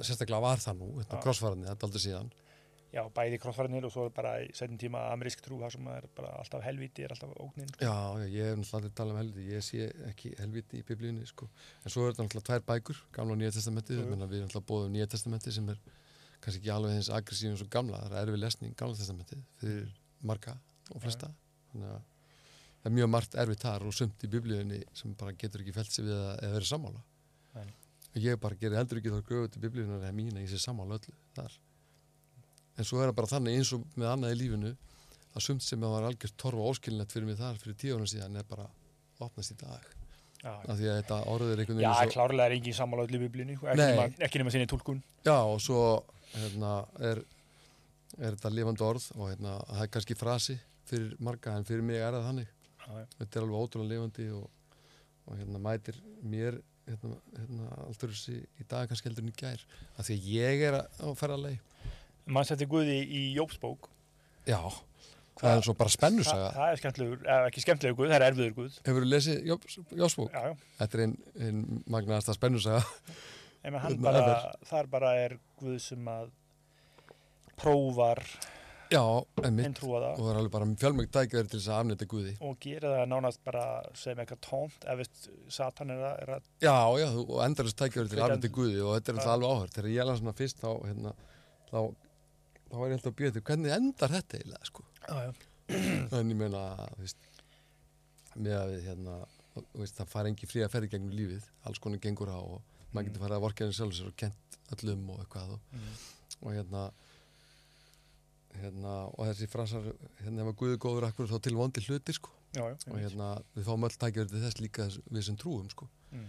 sérstaklega var það nú þetta Já. krossfæraðni, þetta er aldrei síðan já, bæði krossfæranir og svo bara í setjum tíma amerísk trú, það sem er bara alltaf helviti er alltaf ógnin sko. Já, já, ég hef náttúrulega aldrei talað um helviti, ég sé ekki helviti í biblíunni, sko. En svo er þetta náttúrulega tvær bækur, gamla og nýja testamentið, við erum náttúrulega bóðum nýja testamentið sem er kannski ekki alveg eins aggressív eins og gamla, það er erfið lesning gamla testamentið fyrir marga og flesta. Þannig að það er mjög margt erfið þar og sumt í biblíunni sem bara getur ekki felt sig við að, að vera sammála. Nei. Ég bara gerir heldur ekki þá gröfu til biblíunar eða mína í sér sammála öllu þar. En svo er það bara þannig eins og með annað í lífinu að sumt sem að var algjört torfa óskilinett fyrir mig þar fyrir tíu árum síðan er bara opnast í dag. Já, af því að þetta orðið er einhvern já veginn svo klárlega er engin sammála öll í biblíunni sko, ekki, nema, sinni tólkun já og svo hérna, er, er þetta lifandi orð og hérna, það er kannski frasi fyrir marga en fyrir mig er það þannig. Já, já. þetta er alveg ótrúlega lifandi og, og hérna mætir mér hérna, hérna alltur þessi í dag kannski heldur en í gær af því að ég er að- á ferðalegi mann setti Guði í Jópsbók. Já, það er svo bara spennusaga. Það er skemmtilegur, ekki skemmtilegur Guð, það er erfiður Guð. Hefur þú lesið Jósbók? já, já, Þetta er einn ein magnaðasta spennusaga. En Hérna, bara, þar bara er Guð sem að prófar já, en mitt hinn trúa og það það er alveg bara fjölmögg tækjaður til þess að afnæta Guði. Og gera það nánast bara sem eitthvað tónt ef veist, Satan er að, er að Já, já, og endarist tækjaður til Fyrir afnæta Guði og þetta er alltaf alveg áhört. Þegar ég las svona fyrst þá hérna, þá, þá var ég alltaf að bjöða til hvernig endar þetta eiginlega sko? En ég meina, þú veist með að við hérna þú veist, það fær engi frí að ferði gegnum lífið alls konar gengur á og maður getur farið að vorkja henni sjálf sér og kent öllum og eitthvað og, Mm. og hérna hérna, og þessi frasar hérna, ef að Guði góður akkur þá til vondi hluti sko? Já, já, og hérna, við fáum öll tækjaður til þess líka við sem trúum sko. Mm.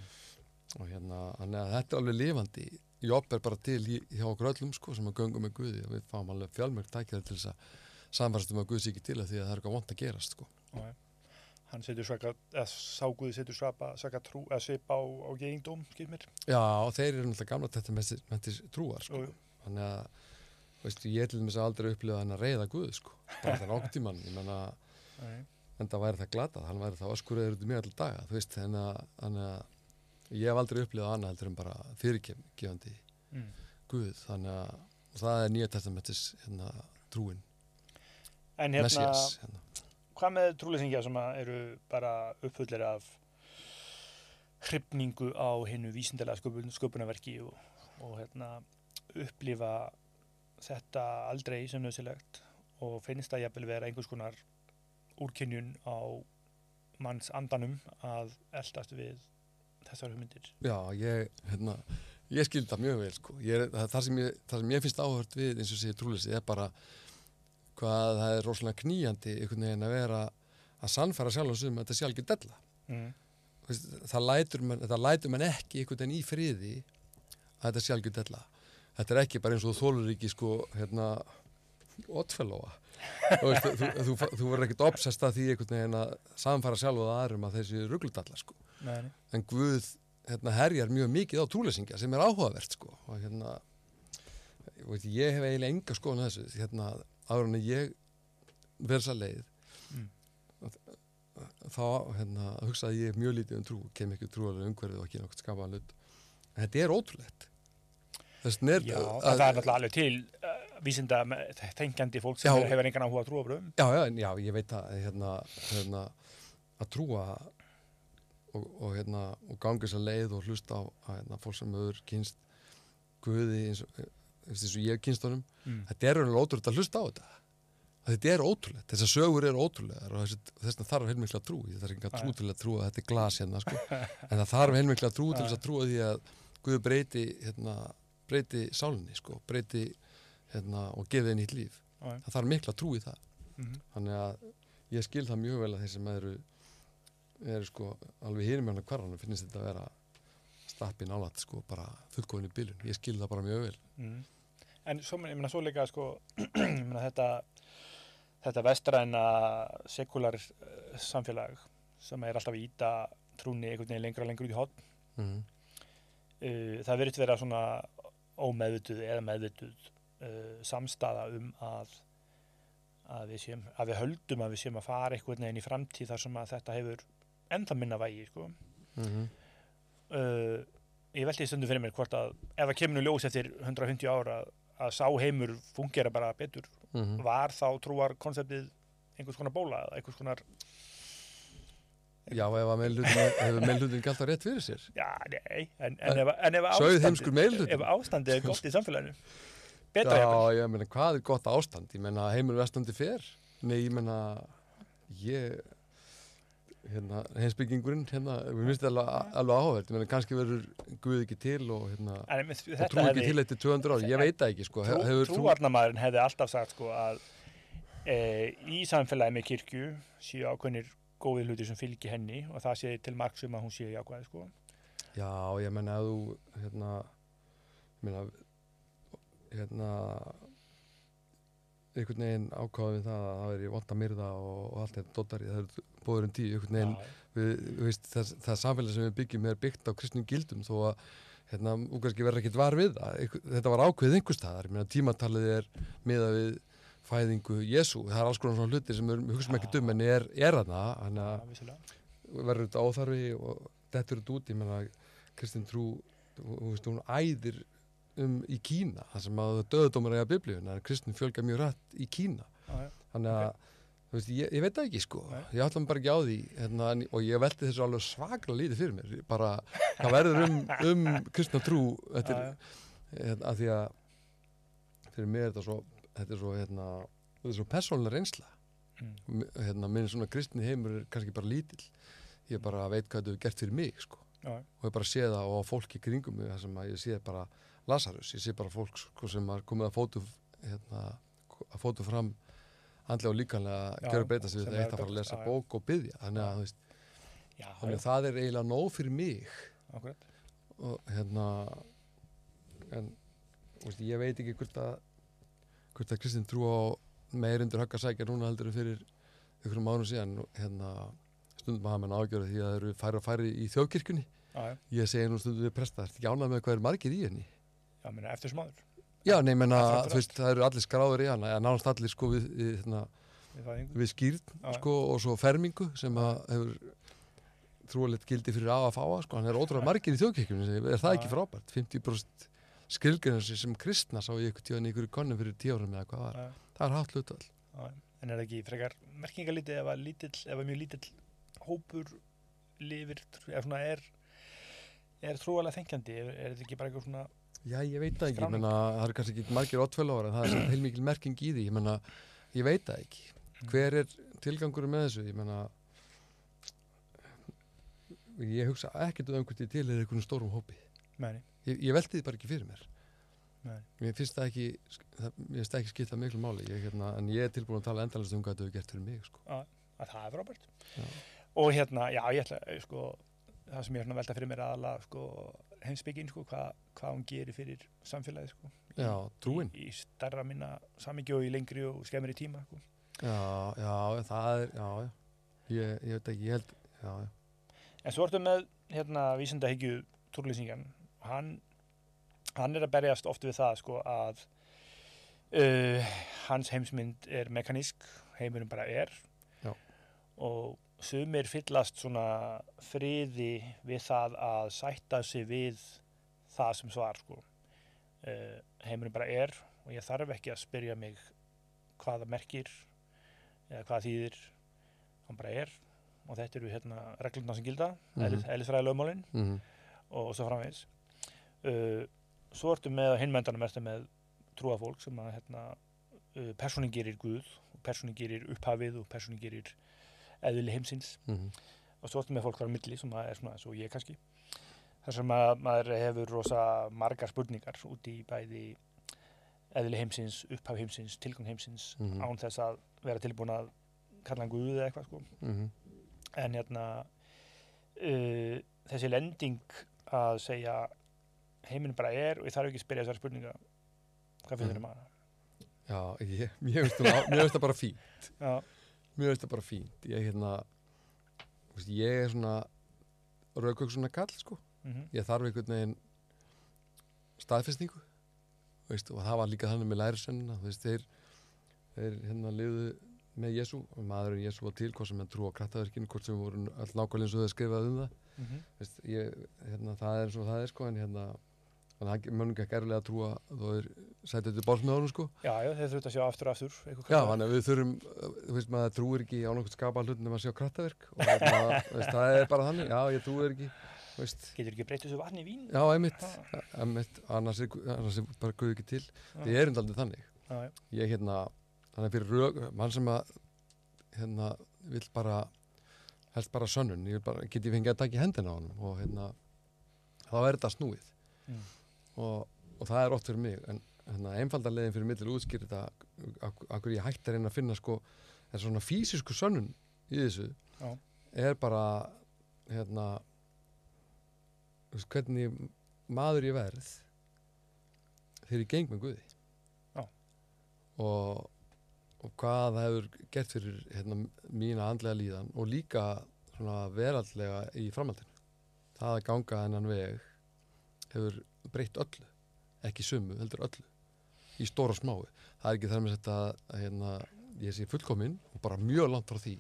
og hérna, að þetta er alveg lifandi. Jobb er bara til hjá okkur öllum sko, sem að göngum með Guði. Og við fáum alveg fjálmörg tækjaður til þess að samfærast um að Guð sé ekki til að því að það er eitthvað vont að gerast sko. já, hann setur svaka eða sá Guði setur svaka, trú eða svip á, á mér. Já, og þeir eru náttúrulega gamla þetta mentis trúar sko. Þannig að veist, ég til að aldrei upplifa hann að reyða Guð sko. bara það nokkuð tíman ég menna, en það væri það glatað hann væri það öskuröður út í mig allir daga þú veist, þannig að, ég hef aldrei upplifað annað heldur en bara fyrirgefandi Mm. Guð þannig að það er nýja testamentis hérna, trúin, en hérna, Messias hérna. hvað með trúleysingja sem eru bara uppfullir af hrifningu á hinnu vísindalega sköpun, sköpunarverki og, og hérna, upplifa þetta aldrei sem nöðsilegt og finnst það jafnvel vera einhvers konar úrkynjun á manns andanum að eldast við þessar hugmyndir. Já, ég, hérna, ég skildi það mjög vel sko. ég, það, það, sem ég, það sem ég finnst áhört við eins og sé trúleysi er bara hvað það er rosalega knýjandi einhvern veginn að vera að sannfæra sjálf um að þetta sé algjör della Mm. Það lætur mann, mann ekki einhvern veginn í friði að þetta sé algjör della þetta er ekki bara eins og þú þólur ekki sko, hérna oddfellóa þú, þú, þú, þú, verður ekkert obsest að því einhvern veginn að samfæra sjálf og aðrum að þessi ruggldalla sko en Guð hérna, herjar mjög mikið á trúlesingja sem er áhugavert sko. og hérna ég, veit, ég hef eiginlega enga skoðan að þessu hérna, áður en ég verðs að leið Mm. þá hérna, hugsaði ég mjög lítið um trú, kem ekki trúalega umhverfið og ekki nokkuð skapaðan hlut. En þetta er ótrúlegt. Er Já, að- það er náttúrulega alveg til uh, vísinda tengjandi fólk sem Já. hefur engan áhuga að trúa bröðum. Já, já, ég veit að hérna, hérna, að trúa og, og, hérna, og gangi þess að leið og hlusta á að, hérna, fólk sem hefur kynst Guði eins og, eins og ég hef kynst honum Mm. þetta er alveg ótrúlega að hlusta á þetta að þetta er ótrúlegt, þessar sögur eru ótrúlegar og þess vegna þarf heilmikla trú ég þarf ekki að trú til að trúa að þetta er glas hérna sko. en það þarf heilmikla trú til þess að trúa því að Guð breyti hérna, breyti sálinni sko, breyti hérna, og gefi henni nýtt líf já. það þarf mikla trú í það Mhm. þannig að ég skil það mjög vel að þeir sem eru, eru sko alveg hýrum hérna hverjanum finnst þetta að vera stappi nálat sko bara fullkofinni bílun, ég skil það bara mjög vel Mm. En svo, ég meina, svo líka, sko, ég meina, þetta, þetta vestræna sekular uh, samfélag sem er alltaf að íta trúni einhvern veginn lengra lengur út í hotn. mm. Uh, það verður vera svona ómeðvituð eða meðvituð uh, samstaða um að, að, við séum, að við höldum að við séum að fara einhvern veginn í framtíð þar sem að þetta hefur ennþá minna vægi, sko. Mm uh, ég veldi því stundu fyrir mér hvort að ef það kemur nú ljós eftir 150 ára að sá heimur fungera bara betur Mm var þá trúar konseptið einhvers konar bóla eða einhvers konar Já, ef að hefur meðlutin ekki alltaf rétt fyrir sér. Já, nei, en, en, ef, en ef meirihluti. ef ástandið er gott í samfélaginu betra Já, jafnvel. ég meina, hvað er gott ástand? Ég meina, heimur vestandi fer. Nei, ég meina ég hérna, heimsbyggingurinn hérna, við minnst alveg, alveg áhverð ég meina, kannski verður Guð ekki til og hérna, en og trú ekki hefði til eftir 200 ár, ég veit það ekki sko, trú, hefur trú trúarnamaðurinn hefði alltaf sagt sko að e, í samfélagi með kirkju séu ákveðnir góðið hluti sem fylgi henni og það sé til marks um að hún sé jákvæði sko. Já, ég menna að þú hérna ég meina hérna einhvern veginn ákváðum við það að það veri vond að myrða og, og allt þetta dóttari, það er bóðurinn tíu einhvern veginn, Já, við, við veist, það, það samfélag sem við byggjum er byggt á kristnum gildum þó að hérna, og kannski verður ekkit var við það. Þetta var ákveðið einhver staðar, ég meina tímatalið er miða við fæðingu Jésu, það er alls konar svona hlutir sem við hugsaum ekki um en er, er þarna þannig að verður þetta óþarfi og dettur þetta út, ég menna Kristín Trú, veist, hún æðir um í Kína, það sem að döðdómar eiga biblíun, en Kristín fjölga mjög rætt í Kína, Já, já. þannig að þú veist, ég, ég veit ekki sko, Nei. ég ætla bara ekki á því hérna, og ég velti þessu alveg svaklega lítið fyrir mér, bara það verður um, um Kristín Trú já. hérna, að því að fyrir mig er þetta svo þetta er svo, hérna, þetta er svo persónulega reynsla. Mm. Hérna, minn svona kristni heimur er kannski bara lítill. Ég bara veit hvað þetta hefur gert fyrir mig sko. Já, og ég bara sé það og á fólki kringum þar sem að ég sé bara Lazarus, ég sé bara fólk sko, sem er komið að fótu hérna, að fótu fram andlega og líkanlega að gera breyta sig við það er eitt að fara að lesa bók og byggja þannig að, já, þannig að það er eiginlega nóg fyrir mig. Akkurat. og hérna en veist, ég veit ekki hvort að hvort að Kristinn trú á meir undir högg að sækja núna heldur fyrir ykkur ánum síðan hérna stundum að hafa menn ágjörði því að það eru færi og færi í þjóðkirkjunni. Já, já, ég segi nú stundum við presta, það er ekki ánað með hvað er margir í henni? Já, meina, eftir smáður? Já, nei, menna, þú veist, það eru allir skráður í hana nánast allir sko við, við, hérna, við skýrn sko og svo fermingu sem að hefur trúalegt gildi fyrir á að fáa sko, hann er ótrúlega margir í þjóðkirkjunni er það ekki frábært, 50% skilgjörnsi sem kristna sá ég eitthvað tíðan í ykkur konum fyrir tíu árum eða hvað var, Já, það er hátt hlutvall já. En er það ekki frekar merkingalítið ef að lítill, ef að mjög lítill hópur lifir, eða svona er er trúalega þengjandi, er, er þetta ekki bara eitthvað svona Já, ég veit það ekki, ég menna, það er kannski ekki margir oddfélagar en það er heilmikil merking í því, ég menna, ég veit það ekki. Hver er tilgangur með þessu, ég menna, ég hugsa ekkert um hvort ég til er einhvern stórum hópi. meðni? Ég, ég velti því bara ekki fyrir mér. Nei. Mér finnst það ekki, það, mér finnst það ekki skipta miklu máli, ég, hérna, en ég er tilbúin að tala endalast um hvað þetta hefur gert fyrir mig, sko. Að það er frábært. Og hérna, já, ég ætla, eh, sko, það sem ég er að velta fyrir mér aðalega, sko, heimsbyggin, sko, hvað, hvað hún gerir fyrir samfélagið, sko. Í- Já, trúin. Í, í starra minna samingi og í lengri og skemmri tíma, sko. Já, já, það er, já, ég, ég veit ekki, ég held, já, já. En svo ertu með, hérna, vísindahyggju túrlýsingan. Hann, hann er að berjast oft við það, sko, að uh, hans heimsmynd er mekanísk, heimurinn bara er. Já. Og sumir fyllast svona friði við það að sætta sig við það sem svar sko. uh, heimurinn bara er og ég þarf ekki að spyrja mig hvað það merkir eða hvað þýðir hann bara er og þetta eru hérna reglurna sem gilda mm. -hmm. eðlisfræði lögmálin mhm, og svo framvegis uh, svo ertu með á hinmendanum ertu með trúa fólk sem að hérna, uh, persónin gerir Guð og persónin gerir upphafið og persónin gerir eðli heimsins. Mhm, og svo ertu með fólk þar á milli sem að er svona eins og ég kannski þar sem að maður hefur rosa margar spurningar út í bæði eðli heimsins, upphaf heimsins, tilgang heimsins Mhm. án þess að vera tilbúin að kalla hann Guð eða eitthvað sko. Mhm, en hérna uh, þessi lending að segja heiminn bara er og ég þarf ekki að spyrja þessar spurninga hvað finnir Mhm. um hana? Já, ég, mér finnst það- finnst það bara fínt. Já, mér finnst það bara fínt. Ég, hérna, ég er svona raukvökk svona kall sko. Mm ég þarf einhvern veginn staðfestningu veist, og það var líka þannig með lærisennina þeir, þeir hérna liðu með Jésu og maður Jésu var til hvort sem er trú á krattaverkinu hvort sem voru all nákvæmlega eins og þau skrifað um það. -hmm. veist, ég, hérna, það er eins og það er sko en hérna þannig að mönnum ekki erlega að trúa þú er sætið til báls með honum sko. Já, já, þeir þurft að sjá aftur og aftur Já, þannig að við þurfum, þú veist maður trúir ekki á nokkuð skapa hlut nema að sjá krattaverk og hérna, veist, það er bara þannig, já ég trúir ekki, veist, getur ekki breytið þessu vatni í vín? Já einmitt, einmitt annars, er, annars er bara guð ekki til, Já. það er undaldið þannig, já, já, ég hérna, þannig að fyrir rög, mann sem að, hérna, vill bara, helst bara sönnun, ég vil bara, get ég fengið að taka í hendina á honum og hérna, þá er þetta snúið. Mm. Og, og það er oft fyrir mig, en hérna, einfalda leiðin fyrir mig til að útskýra þetta, ak- akkur ég hætti að reyna að finna sko, en svona físisku sönnun í þessu, Já. er bara, hérna, hvernig maður ég verð þegar ég geng með Guði. Og, og hvað það hefur gert fyrir hérna, mína andlega líðan og líka veraldlega í framhaldinu. Það að ganga þennan veg hefur breytt öllu ekki sumu, heldur öllu í stóra og smái það er ekki þar með þetta að hérna, ég sé fullkominn og bara mjög langt frá því.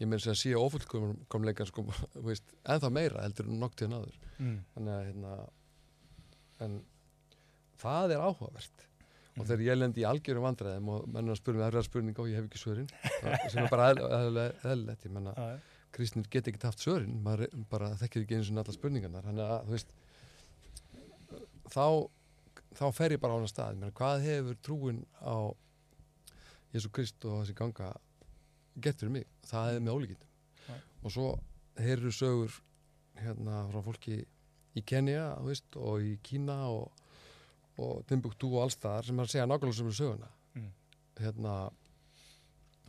Ég meina sem að sé ofullkomleika sko, veist, ennþá meira heldur en en aður mm. þannig að hérna en það er áhugavert. Og Mhm. þegar ég lendi í algjörum vandræðum og mennur að spura mig erfiðar spurninga og ég hef ekki svörin það- sem er bara eðlilegt ég menna kristnir get ekki haft svörin maður bara þekkir ekki eins og allar spurningarnar. Þannig að þú veist þá, þá fer ég bara á hana stað. Menna, hvað hefur trúin á Jésu Krist og þessi ganga gett fyrir mig? Það er með ólíkindum. Og svo heyrðu sögur hérna frá fólki í Kenya veist, og í Kína og, og Timbuktu og allstaðar sem er að segja nákvæmlega sem er söguna. Mm. hérna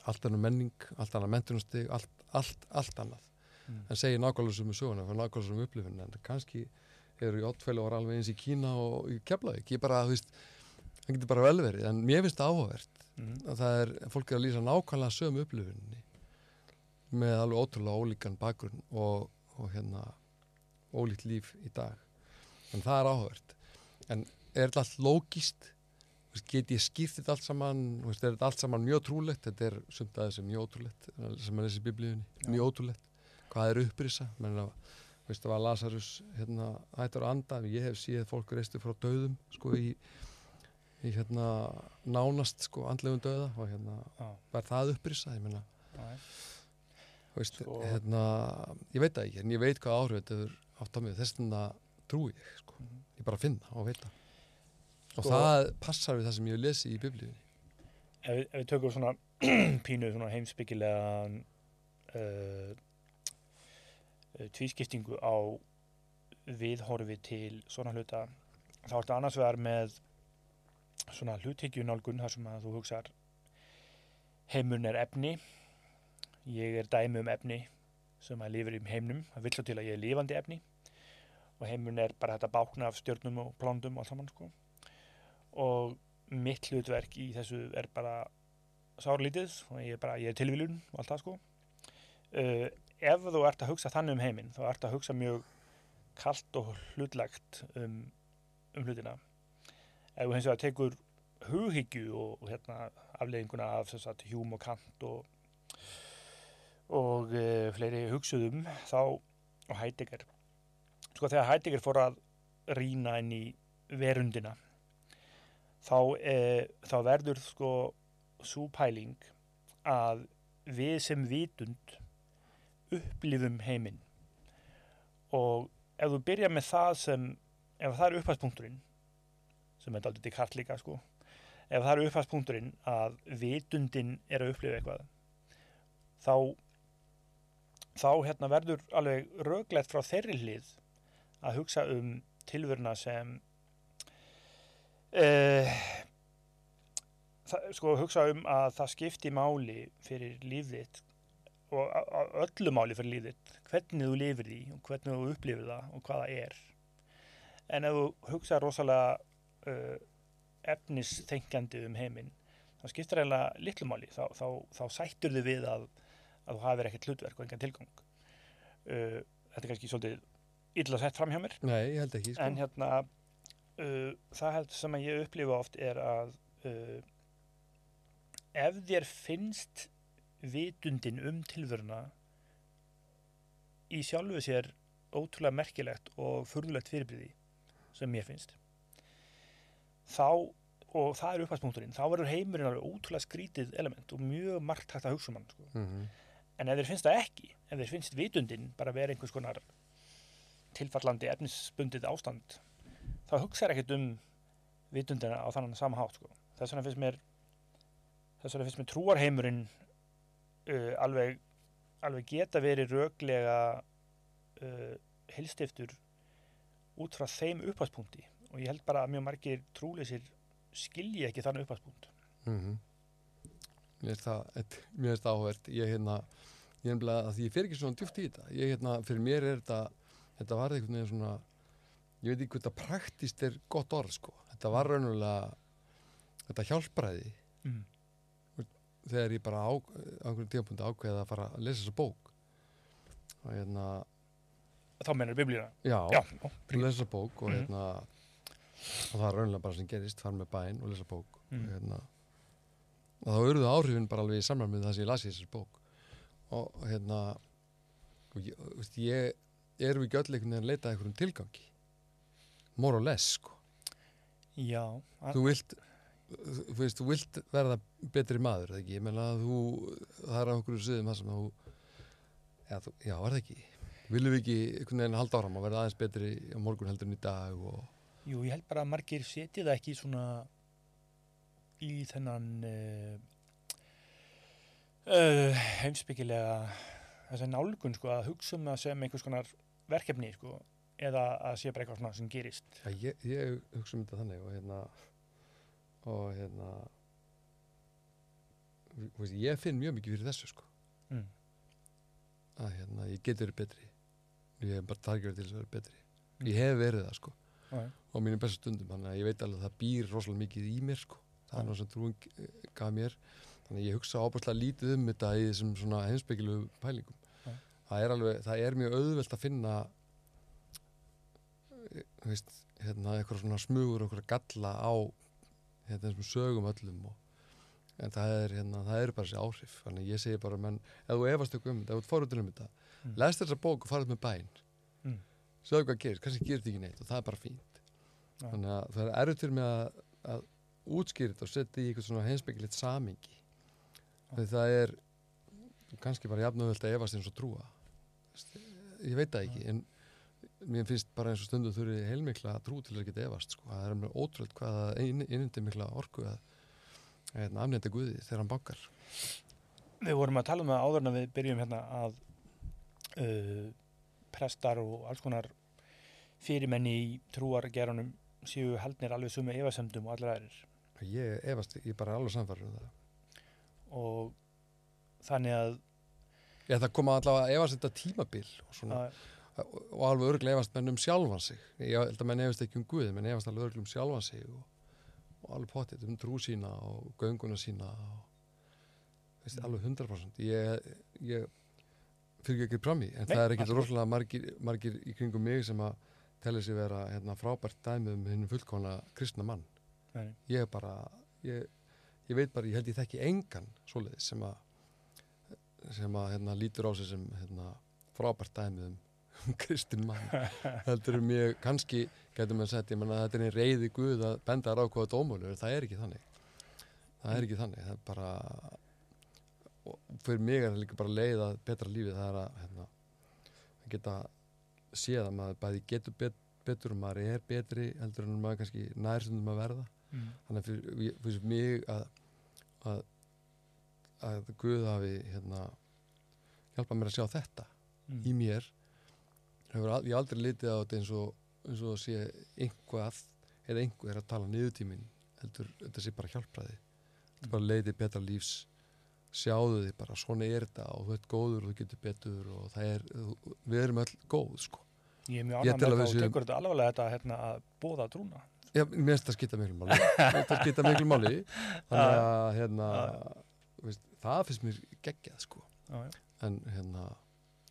allt annað menning, allt annað mentunastig allt, allt, allt annað. Mm. en segir nákvæmlega sem er söguna nákvæmlega sem er upplifun en kannski eru í ottfæli og alveg eins í Kína og í Keflavík. Ég bara, þú veist, það getur bara vel verið en mér finnst það áhugavert Mm. að það er, fólk er að lýsa nákvæmlega sömu upplifunni með alveg ótrúlega ólíkan bakgrunn og, og hérna ólíkt líf í dag. En það er áhugavert. En er þetta allt lógist get ég skýrt þetta allt saman? Er þetta allt saman mjög trúlegt? Þetta er sumt aðeins mjög ótrúlegt sem er þessi biblíunni, Já. mjög ótrúlegt. Hvað er upprisa? Menn að veist, það var Lazarus hérna, hættur að anda ég hef séð fólk reistu frá döðum sko í, í hérna nánast sko andlegum döða og hérna Já, var það upprisa ég meina. Þú veist, Sko- hérna, ég veit það ekki, en ég veit hvað áhrif þetta hefur átt á mig, þess vegna trúi ég, sko. Mhm. Ég bara finn það og veit það. Og Sko- það passar við það sem ég hef lesið í biblíunni. ef, ef við tökum svona pínu svona heimsbyggilega uh, tvískiptingu á viðhorfi til svona hluta þá ertu annars vegar með svona hluthyggjunálgun þar sem að þú hugsar heimurinn er efni. Ég er dæmi um efni sem að lifir um heimnum það vill svo til að ég er lifandi efni. Og heimurinn er bara þetta bákna af stjörnum og plándum og allt saman sko. Og mitt hlutverk í þessu er bara sárlítið og ég er bara, ég er tilviljun og allt það sko. Uh, ef þú ert að hugsa þannig um heiminn þá ert að hugsa mjög kalt og hlutlagt um, um hlutina. Ef þú hins vegar tekur hughyggju og, og hérna aflegginguna af að hjúm og kant og og uh, fleiri hugsuðum þá og Heidegger. Sko þegar Heidegger fór að rýna inn í verundina þá, uh, þá verður sko svo pæling að við sem vitund upplifum heiminn. Og ef þú byrja með það sem ef það er upphæðspunkturinn sem er aldrei kart líka sko ef það er upphæðspunkturinn að vitundin er að upplifa eitthvað þá þá hérna verður alveg röglegt frá þeirri hlið að hugsa um tilvöruna sem uh, það, sko hugsa um að það skipti máli fyrir lífðitt og öllu máli fyrir lífðitt hvernig þú lifir því og hvernig þú upplifir það og hvað það er. En ef þú hugsa rosalega uh, efnisþengjandi um heiminn þá skiptir eiginlega litlu máli. Þá, þá, þá sættur þið við að, að þú hafir ekkert hlutverk og engan tilgang. Uh, þetta er kannski svolítið illa sett fram hjá mér. Nei, ekki, sko. en hérna uh, það held sem ég upplifa oft er að uh, ef þér finnst vitundin um tilveruna í sjálfu sér ótrúlega merkilegt og furðulegt fyrirbriði sem mér finnst þá og það er upphæðspunkturinn, þá verður heimurinn alveg ótrúlega skrítið element og mjög margt hægt að hugsa um hann sko. Mm En ef þér finnst það ekki, ef þér finnst vitundin bara vera einhvers konar tilfallandi efnisbundið ástand, þá hugsaður ekkert um vitundina á þannig sama hátt. Sko. Þess vegna finnst mér, þess vegna finnst mér trúarheimurinn uh, alveg, alveg geta verið röglega uh, heilstiftur út frá þeim upphagspunkti og ég held bara að mjög margir trúleysir skilji ekki þannig upphagspunkt. -hmm. Mér finnst það, et- mér finnst það áhvert. Ég hérna, ég nefnilega, að því ég fer ekki svona djúft í þetta. Ég hérna, fyrir mér er þetta, þetta var einhvern veginn svona, ég veit ekki hvað þetta praktist er gott orð, sko. Þetta var raunulega, þetta hjálpræði Mm. Þegar ég bara á, einhverjum tímapunkti ákveði að fara að lesa þessa bók. Og hérna, Þá mennur biblíuna. já, Já, lesa þessa bók og Mhm. hérna, og það er raunulega bara sem gerist, fara með bæn og lesa bók. Mm. og hérna og þá urðu áhrifin bara alveg í samræmi með það sem ég las í þessar bók og hérna og ég, veist, ég erum við ekki öll einhvern veginn að leita að einhverjum tilgangi more or less sko já, þú vilt þú veist, þú vilt verða betri maður, ekki, ég menna að þú það er á okkur sviðum það sem þú já, þú, já, er það ekki? Viljum við ekki einhvern veginn halda áram að verða aðeins betri á morgun heldur en í dag og jú, ég held bara að margir setja það ekki svona í þennan uh, uh, heimsbyggilega þess að nálgun sko að hugsa um það sem einhvers konar verkefni sko eða að sé bara eitthvað svona sem gerist. Já, ég, ég hugsa um þetta þannig og hérna og hérna veist, ég finn mjög mikið fyrir þessu sko. Mm. að hérna, ég get verið betri. Ég hef bara targjörð til þess að vera betri. Ég hef verið það sko. Já. á mínum bestu stundum, þannig að ég veit alveg að það býr rosalega mikið í mér sko. Það er náttúrulega sem trúin eh, gaf mér. Þannig að ég hugsa ábærslega lítið um þetta í þessum svona heimspekilu pælingum. Já. það er alveg, það er mjög auðvelt að finna eh, þú veist, hérna eitthvað svona smugur eitthvað galla á hérna þessum sögum öllum og, en það er hérna, það er bara þessi áhrif. Þannig ég segi bara, menn, ef þú efast eitthvað um þetta ef þú fóruð um þetta, Mm. lest þessa bók og farið með bæn Mm. sjáðu hvað gerist, kannski gerist ekki neitt og það er bara fínt. Já. þannig að það er erfitt fyrir mig að, að útskýra þetta og setja í eitthvað svona heimspekilegt samingi því það er kannski bara jafnöðvöld að efast eins og trúa. Ég veit það ekki en mér finnst bara eins og stundum þurfi heilmikla trú til að geta efast sko. það er mér ótrúlega hvað það innindi mikla orku að hérna, afnæta Guði þegar hann bankar. Við vorum að tala um það áður en við byrjum hérna að uh, prestar og alls konar fyrirmenni í trúargerunum séu haldnir alveg sumu efasemdum og allir aðrir. Ég efast, ég er bara alveg samfærður um það. Og þannig að, ég, það koma allavega að efast þetta tímabil og, svona, að og alveg örglega efast menn um sjálfan sig. Ég held að menn efast ekki um Guði menn efast alveg örglega um sjálfan sig og, og alveg potið um trú sína og gönguna sína og veist, Mm. alveg 100% ég, ég fyrir ekki fram í en Nei, það er ekki. rosalega margir, margir í kringum mig sem að telja sig vera hérna, frábært dæmi um hinn fullkona kristna mann. Nei, ég bara ég, ég veit bara, ég held ég þekki engan svoleiðis sem að sem að hérna, lítur á sig sem hérna, frábært dæmið um kristin mann heldur um ég, kannski getur maður sett, ég menna þetta er einn reyði guð að benda hvað dómulur, það er ekki þannig það er ekki þannig það er bara fyrir mig er það líka bara leið að betra lífið það er að hérna, geta séð að maður bæði getur bet, betur og maður er betri heldur en maður kannski nærstundum að verða mm. þannig fyrir, fyrir mig að, að að Guð hafi hérna hjálpa mér að sjá þetta Mm. í mér hefur ég aldrei litið á þetta eins og, eins og sé einhvað eða einhver að tala niður tíminn heldur þetta sé bara hjálpraði þetta bara leiði betra lífs sjáðu þið bara, svona er þetta og þú ert góður og þú getur betur og það er, við erum öll góð sko. Ég er mjög ánægð að með það og tekur þetta alvarlega þetta hérna, að bóða trúna. Já, mér finnst það skipta miklu máli það skipta miklu máli þannig að hérna, veist, það finnst mér geggjað sko. Já, já. en hérna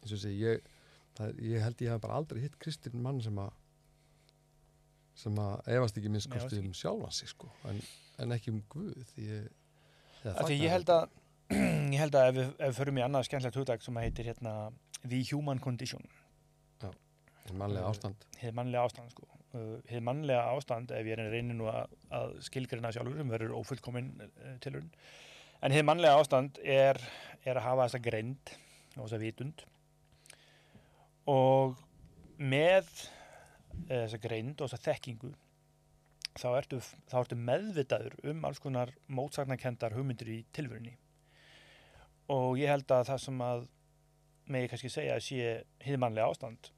eins og segi, ég, það, ég held ég hef bara aldrei hitt kristinn mann sem að sem að efast ekki minnst Nei, efast kosti um sjálfan sig sko, en, en ekki um Guð ég, því ég held að, ég held að ef við, ef við förum í annað skemmtilegt hugdag sem heitir hérna The Human Condition, þetta, mannlega ástand. hið mannlega ástand sko. Uh, hið mannlega ástand, ef ég reynir nú að, að skilgrina sjálfur sem verður ófullkomin uh, tilurinn, en hið mannlega ástand er, er að hafa þessa greind og þessa vitund og með eh, þessa greind og þessa þekkingu þá ertu, þá ertu meðvitaður um alls konar mótsagnarkendar hugmyndir í tilvörunni og ég held að það sem að megi kannski segja að sé hiðmannlega ástand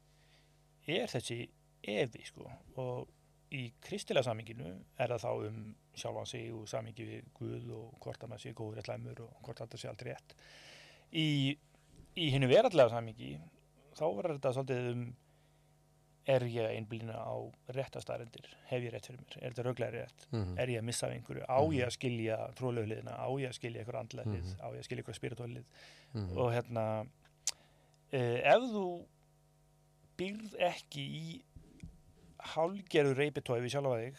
er þessi evi sko. Og í kristilega saminginu er það þá um sjálfan sig og samingi við Guð og hvort að maður sé góður eitthvað læmur og hvort að þetta sé allt rétt. Í, í hinnu verallega samingi þá verður þetta svolítið um er ég einblýna á réttastærendir hef ég rétt fyrir mér, er þetta rauglega rétt? Mm er ég að missa af einhverju, á ég að skilja trúlaugliðina, á ég að skilja einhverju andlega hlið, Mhm. á ég að skilja einhverju spirituálið -hmm. og hérna eh, ef þú býrð ekki í hálgerðu reypitói við sjálfa þig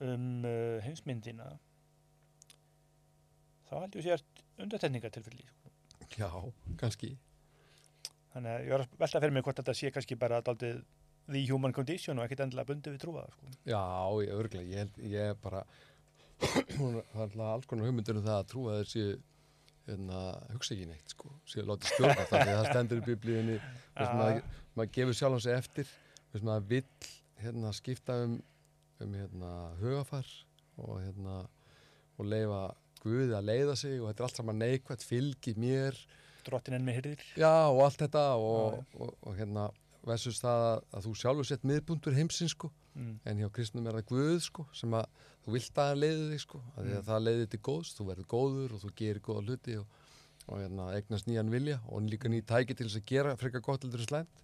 um uh, heimsmyndina þá held ég að sért undartekningatilfelli sko. já, kannski þannig að ég var að velta fyrir mig hvort þetta sé kannski bara daldið the human condition og ekkert endilega bundið við trúa sko. já, örglega, ég, held- ég er bara það er alltaf alls konar hugmyndir um það að trúa þessi hérna, hugsa ekki neitt sko, séu látið stjórna það því að það stendur í að maður, maður gefur sjálfan sig eftir. Að maður vill hérna, skipta um, um hérna, hugafar og, hérna, og leifa Guði að leiða sig og þetta er allt saman neikvægt, fylgi mér drottin enn með hyrðir já og allt þetta og, Já, og, og, hérna versus það að, að þú sjálfur sett miðbundur heimsins sko. Mm. en hjá kristnum er það Guð sko sem að þú vilt að hann leiði þig sko að því að Mm. það leiði til góðs, þú verður góður og þú gerir góða hluti og, og hérna, eignast nýjan vilja og líka ný tæki til þess að gera frekar gott heldur en slæmt.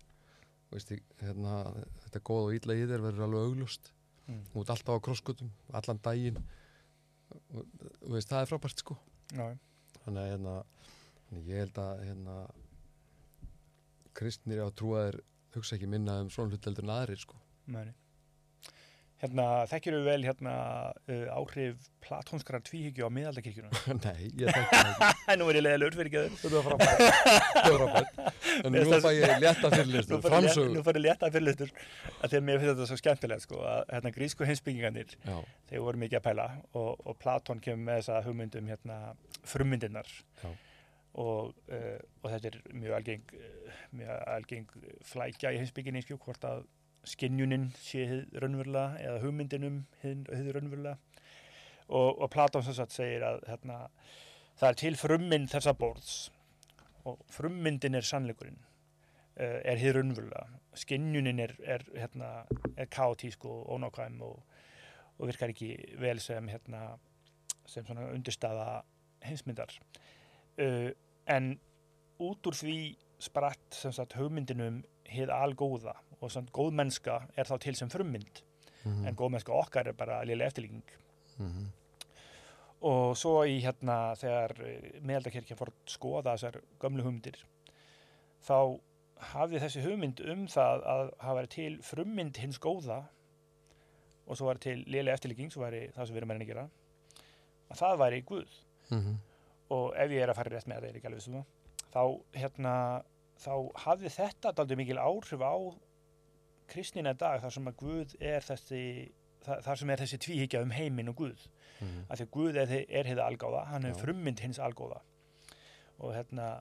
Og hérna, þetta góð og ítla í þér verður alveg augljóst. Mm. ert alltaf á krosskutum, allan daginn. Og, og veist, það er frábært sko. Já, þannig að hérna, ég held að hérna, kristnir á trúaðir hugsa ekki minna um svona hlut heldur en aðrir sko. Meni. Hérna, þekkjur við vel hérna uh, áhrif platónskara tvíhyggju á miðaldakirkjuna? Nei, ég þekki það ekki. Nú er ég leiðilegur fyrir ekki Þetta var frábært Þetta var frábært En nú finnst fæ það- ég létta Nú fyrirlistu, fær ég nú létta fyrirlistur að mér finnst þetta svo skemmtilegt sko, að hérna, grísku heimsbyggingarnir þeir voru mikið að pæla og, og Platón kemur með þessa hugmyndum hérna, frummyndirnar. Já. Og, uh, og þetta er mjög algeng, uh, mjög algeng flækja í heimsbygginni skjú, hvort að skinjunin sé raunverulega eða hugmyndinum hið raunverulega. Og, og Platón sem sagt segir að hérna, það er til frummynd þessa borðs og frummyndin er sannleikurinn uh, er hið raunverulega. Skinjunin er, er, hérna, er kaotísk og ónákvæm og, og virkar ekki vel sem, hérna, sem undirstaða heimsmyndar uh, en út úr því spratt sagt hugmyndinum hið algóða og samt góð mennska er þá til sem frummynd Mhm. en góð mennska okkar er bara liðlega eftirlíking Mhm. og svo í hérna þegar meðaldakirkja fór að skoða þessar gömlu hugmyndir þá hafði þessi hugmynd um það að hafa verið til frummynd hins góða og svo var til liðlega eftirlíking svo væri það sem við erum meðin að gera að það væri Guð Mhm. Og ef ég er að fara rétt með það, er ekki alveg það þá hérna þá hafði þetta daldið mikil áhrif á kristnina dag þar sem að Guð er þessi þar sem er þessi tvíhyggja um heiminn og Guð. Mm. af því að Guð er, er hefði algáða hann er frummynd hins algóða. Og hérna,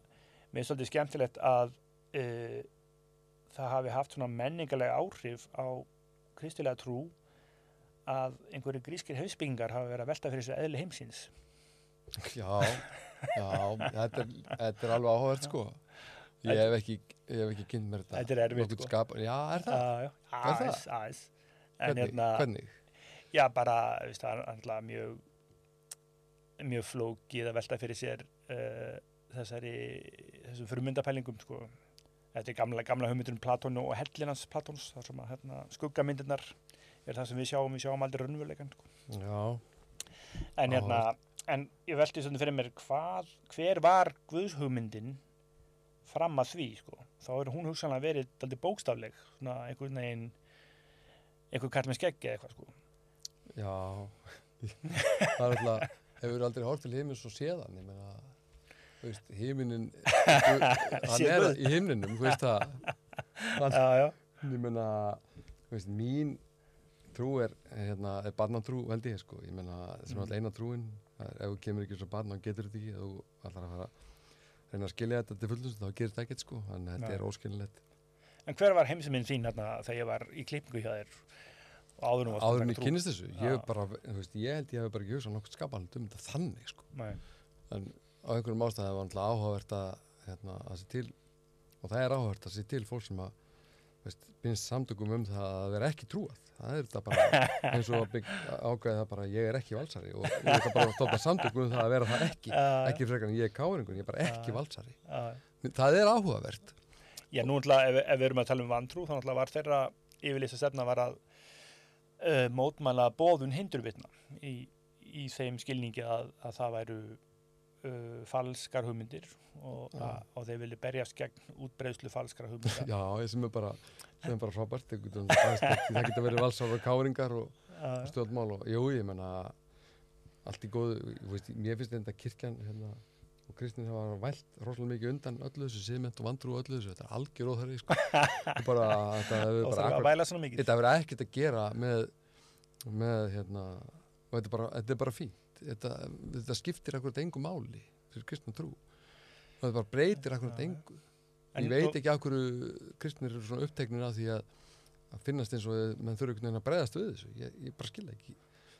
mér er svolítið skemmtilegt að uh, það hafi haft svona menningarlega áhrif á kristilega trú að einhverju grískir hausbyggingar hafa verið að velta fyrir sér eðli heimsins Já, já, þetta er, þetta er alveg áhugavert sko. Ég hef ekki, ég hef ekki kynnt mér þetta. Þetta er erfitt, sko. skap- Já, er það? Já, já, Er það? aðeins, aðeins en Hvernig? hérna, Hvernig? já bara veist, það er alltaf mjög mjög flókið að velta fyrir sér uh, þessari þessum frummyndapælingum sko. þetta er gamla, gamla hugmyndur um Platónu og hellinans Platóns þar sem að hérna, skuggamyndirnar er það sem við sjáum, við sjáum aldrei raunveruleikan sko. Já, en hérna, en ég velti svona fyrir mér hvað, hver var Guðshugmyndin fram að því sko. þá er hún hugsanlega verið daldið bókstafleg svona einhvern veginn einhver kall með skeggi eða eitthvað sko. já. það er alltaf, hefur aldrei hort til heimins og séðan, ég meina, þú veist, heiminin, hann er í himninum, þú veist það. Ég meina, þú veist, mín trú er, hérna, er barnatrú veldi ég, sko, ég meina, sem Mhm. alltaf eina trúin, það er, ef þú kemur ekki svo barn, þá getur þetta ekki, þú ætlar að fara að reyna að skilja þetta til fullust, þá gerir þetta ekkert, sko, þannig að þetta er óskilinlegt. En hver var heimsmynd þín hérna þegar ég var í klippingu hjá þér og áður nú Áður en ég kynnist þessu, ég bara, veist, ég held ég hef bara ekki hugsað nokkuð skapalegt um þetta þannig, sko. Nei, En á einhverjum ástæði var náttúrulega áhugavert að, hérna, að sé til, og það er áhugavert að sé til fólk sem að, finnst samtökum um það að vera ekki trúað. Það er þetta bara, eins og að ákveða það bara, ég er ekki valsari og ég er bara að stoppa samtökum um það að vera það ekki. Ekki frekar en ég er káringun, ég er bara ekki valsari. Það er áhugavert. Já, nú náttúrulega, ef, ef við erum að tala um vantrú, þá náttúrulega var þeirra yfirlýsa stefna var að uh, mótmæla bóðun hindurvitna í, í þeim skilningi að, að það væru uh, falskar hugmyndir og, Já. að, og þeir vilja berjast gegn útbreiðslu falskara hugmynda. Já, sem er bara, sem er bara frábært. Það getur- verið valsar og káringar og Já, stjórnmál og jú, ég menna allt í góðu, þú veist, mér finnst þetta kirkjan hérna, og kristin hafa vælt rosalega mikið undan öllu þessu siðment og vandrú og öllu þessu, þetta er algjör óþarfi sko. Bara, þetta hefur bara þetta hefur ekkert að gera með með hérna og þetta er bara, bara fínt þetta, þetta skiptir akkurat engu máli fyrir kristna trú. Þetta bara breytir akkurat engu. En ég veit ekki hverju kristnir eru svona uppteknir af því að, að finnast eins og menn þurfa einhvern veginn að breyðast við þessu. Ég, ég bara skilja ekki.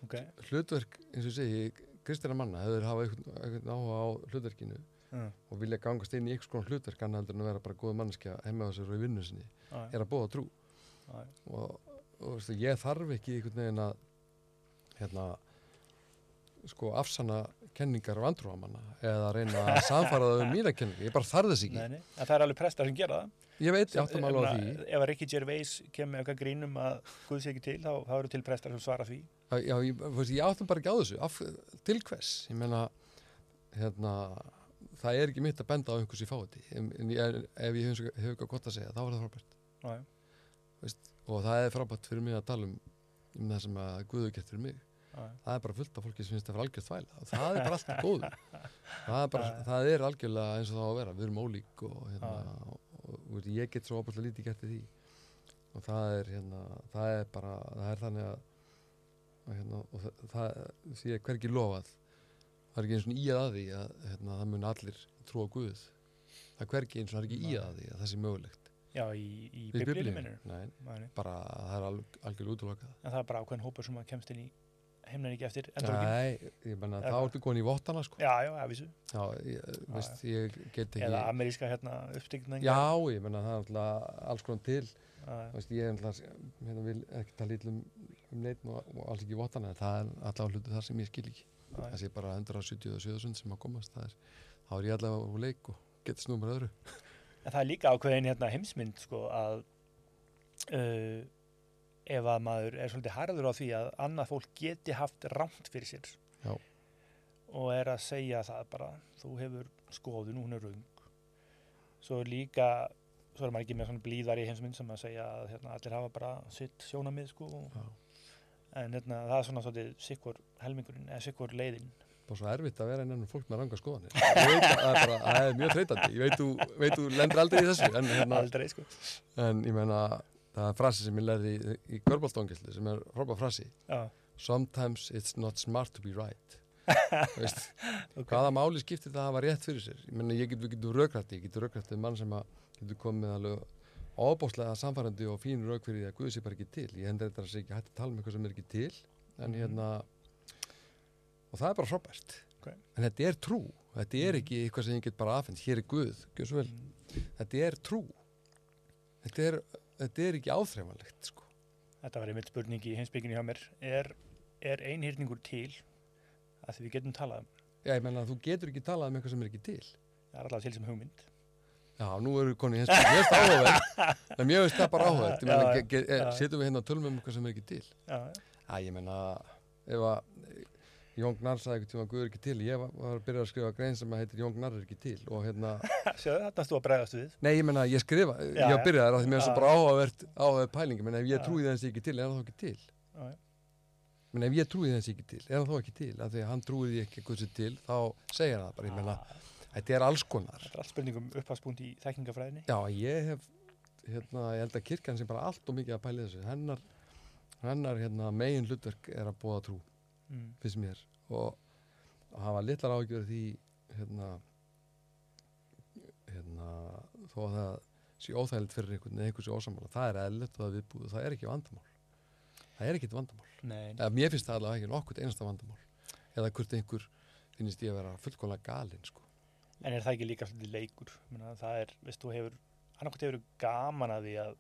Ok, hlutverk, eins og ég segi, kristina manna hefur hafa einhvern, áhuga á hlutverkinu já, og vilja gangast inn í einhvers konar hlutverk annað heldur en að vera bara góð manneskja heima á sér og í vinnu sinni, já, er að búa trú. Já, og, og veistu, ég þarf ekki einhvern veginn að hérna sko afsanna kenningar vandrúamanna eða að reyna að samfara það um mína kenningar, ég bara þarf þess ekki. Nei, nei, það er alveg prestar sem gera það. ég veit, ég áttum alveg á ég því. Ef að Ricky Gervais kemur með eitthvað grínum að Guð sé ekki til, þá, þá eru til prestar sem svara því. Já, já, ég, veist, ég áttum bara ekki á þessu. Af, til hvers, ég meina hérna, það er ekki mitt að benda á einhvers í fáti. En, en ég, ef ég hef, eitthvað gott að segja þá er það frábært. Já, já, og það er frábært fyrir mig að tala um, um það sem að Guðu fyrir mig það er bara fullt af fólki sem finnst það fyrir algjörð þvæla og það er bara allt í góðu. Það er, bara, það er algjörlega eins og það á að vera. Við erum ólík og, hérna, og, og, ég get svo opaslega lítið gert í því. Og það er hérna, það er bara það er þannig að, hérna, og það, það sé hvergi lofað. Það er ekki eins og í að því að hérna, það mun allir trúa Guð. Það er hvergi eins og það er ekki í Nei. að það sé mögulegt. Já, í, í Biblíunni? minnur. Nei. bara það er alg, algjörlega útlokað En það er bara ákveðin hópur sem að kemst inn í heimnan ekki eftir. Nei, ég menna þá ertu komin í vottana sko. Já, já, get ekki Eða ameríska hérna uppstigning. Já, ég menna það er alltaf alls konar til. Já, veist, ég er alltaf, hérna, vil ekki tala ítl um, um neitt og, og alls ekki vottana en það er alltaf hlutu þar sem ég skil ekki. Það sé bara 177 sem að komast er, þá er ég allavega úr leik og getur snúið með öðru. En það er líka ákveðin hérna heimsmynd sko að uh, ef að maður er svolítið harður á því að annað fólk geti haft rámt fyrir sér Já. og er að segja það bara þú hefur skoðun, hún er rung svo er líka svo er maður ekki með svona blíðar í heimsmynd sem að segja að hérna, allir hafa bara sitt sjónamið sko Já. en hérna, það er svona svolítið sikkur helmingurinn eða sikkur leiðin bara svo erfitt að vera innan um fólk með ranga skoðanir það er, bara, það er mjög þreytandi ég veit þú, veit þú lendur aldrei í þessu en, hérna, Aldrei, sko. en ég meina það er frasi sem ég lærði í, í körbóltóngislu sem er frábæð frasi. Já, sometimes it's not smart to be right. Veist, ok. hvaða máli skiptir það að hafa rétt fyrir sér? Ég meina ég get, við getum raukrætti ég getur raukrætti mann sem að getur komið alveg óbóðslega samfærandi og fín rauk fyrir því að Guði sé bara ekki til. Ég hendur þetta að sé ekki hægt að tala um eitthvað sem er ekki til en Mhm. hérna og það er bara frábært. Ok. en þetta er trú, þetta er ekki eitthvað sem ég get bara afhengt, hér er Guð vel, Mm. þetta er trú. Þetta er, þetta er ekki áþreifanlegt sko. Þetta var einmitt spurning í heimsbygginu hjá mér. Er, er einhyrningur til að því við getum talað um? já, ég menna að þú getur ekki talað um eitthvað sem er ekki til Það er allavega til sem hugmynd. Já, nú eru konið hins mér finnst það áhugaverð en mér finnst það bara já. setjum við hérna og tölum um eitthvað sem er ekki til Já, ég meina, ef að Jón Gnarr sagði eitthvað tíma Guð er ekki til ég var, að byrja að skrifa grein sem að heitir Jón Gnarr er ekki til og hérna, sjáðu þetta þú að bregðast við. nei ég meina ég skrifa Já, ég var já. byrjaðar að því mér Já. það bara áhugavert áhugavert pælingi, menn ef ég trúi þess ekki til er það ekki til Já, já. menn ef ég trúi þess ekki til, er það ekki til af því að hann trúi því ekki að sé til þá segir hann það bara, ég meina, Ah, þetta er alls konar Þetta er allt spurningum upphagspunkt í þekkingafræðinni. Já, ég hef, hérna, ég held að kirkjan sem bara allt og mikið að pæli þessu. Hennar, hennar hérna, megin hlutverk er að búa trú, Mm. finnst mér. Og að hafa litlar ágjör því, hérna, hérna, þó að það sé óþægilegt fyrir einhvern eða einhvern sé ósamála. Það er eðlilegt og það viðbúið. Það er ekki vandamál. Það er ekki vandamál. Nei, Eða mér finnst það allavega ekki nokkurt einasta vandamál. Eða hvort einhver finnst ég að vera fullkóla galinn, sko. en er það ekki líka svolítið leikur? Menna, það er, veist, þú hefur, annarkvæmt hefur gaman að því að,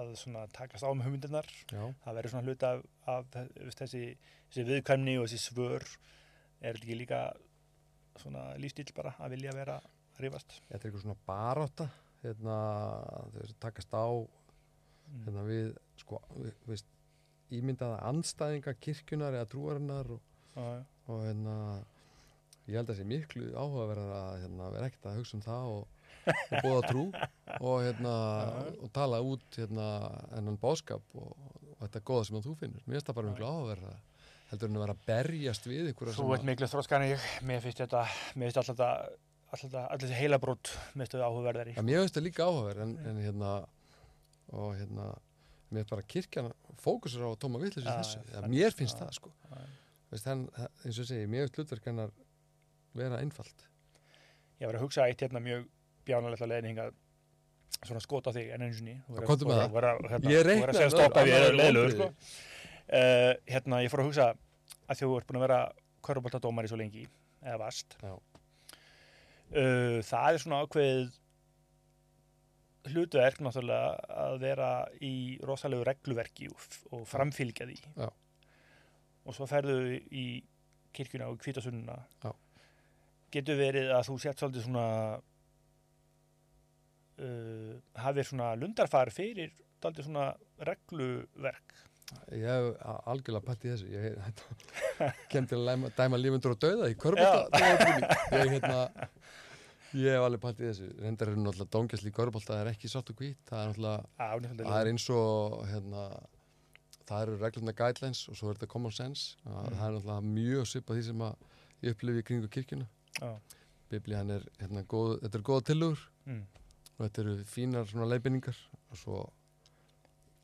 að takast á með hugmyndirnar. Já. Það verður svona hluta af, af þessi, þessi viðkvæmni og þessi svör. Er þetta ekki líka svona lífstíl bara að vilja vera að rífast? Þetta er eitthvað svona barátta, hérna, þau veist, takast á Mm. hérna við sko, við, veist, ímyndaða andstæðinga kirkjunar eða trúarinnar og, og hérna ég held að það sé miklu áhugaverðar að hérna, vera ekkert að hugsa um það og, og búða trú og hérna og tala út hérna ennan bóðskap og, og þetta góða sem þú finnur. Mér finnst það bara miklu áhugaverðar heldur en að vera að berjast við Þú ert miklu þróskan en ég, mér finnst þetta, mér finnst alltaf þetta, alltaf þetta, þessi heilabrót, mér finnst þetta áhugaverðari. Ja, mér finnst það líka áhugaverð en, en hérna og hérna mér finnst bara kirkjan fókusur á að tóma í þessu, ja, þannig, mér finnst það sko. Veist, hann, eins og segi, mér finnst hlutverk hennar vera einfalt. Ég var að hugsa eitt hérna mjög bjánalegt að leiðin hingað svona skota þig en einu sinni. Þú verður- komdu með þú verður- þú verður- hérna, Ég þú verður að segja með stoppa annað eða væri leiðilegur, sko. Uh, hérna, ég fór að hugsa að þú ert búin að vera körfuboltadómari svo lengi, eða vast. Uh, það er svona ákveðið hlutverk náttúrulega að vera í rosalegu regluverki og, og framfylgja því. Já. Og svo ferðu í kirkjuna og kvítasununa. Getur verið að þú sett svolítið svona uh, hafið svona lundarfar fyrir daldið svona regluverk. Ég hef algjörlega pætt í þessu. Ég kem til að dæma lífundur og dauða í körbólta ég, hérna, ég hef alveg pætt í þessu. Reyndar er náttúrulega dóngjastli í körbólta það er ekki sátt og hvít. Það er náttúrulega það er eins og hérna, það eru reglurna guidelines og svo er þetta common sense. Mm. Það er náttúrulega mjög svipað því sem að ég upplifi í kringu kirkjuna. Já. biblían er hérna góð, þetta er góða tilugur Mm. Og þetta eru fínar svona leifinningar og svo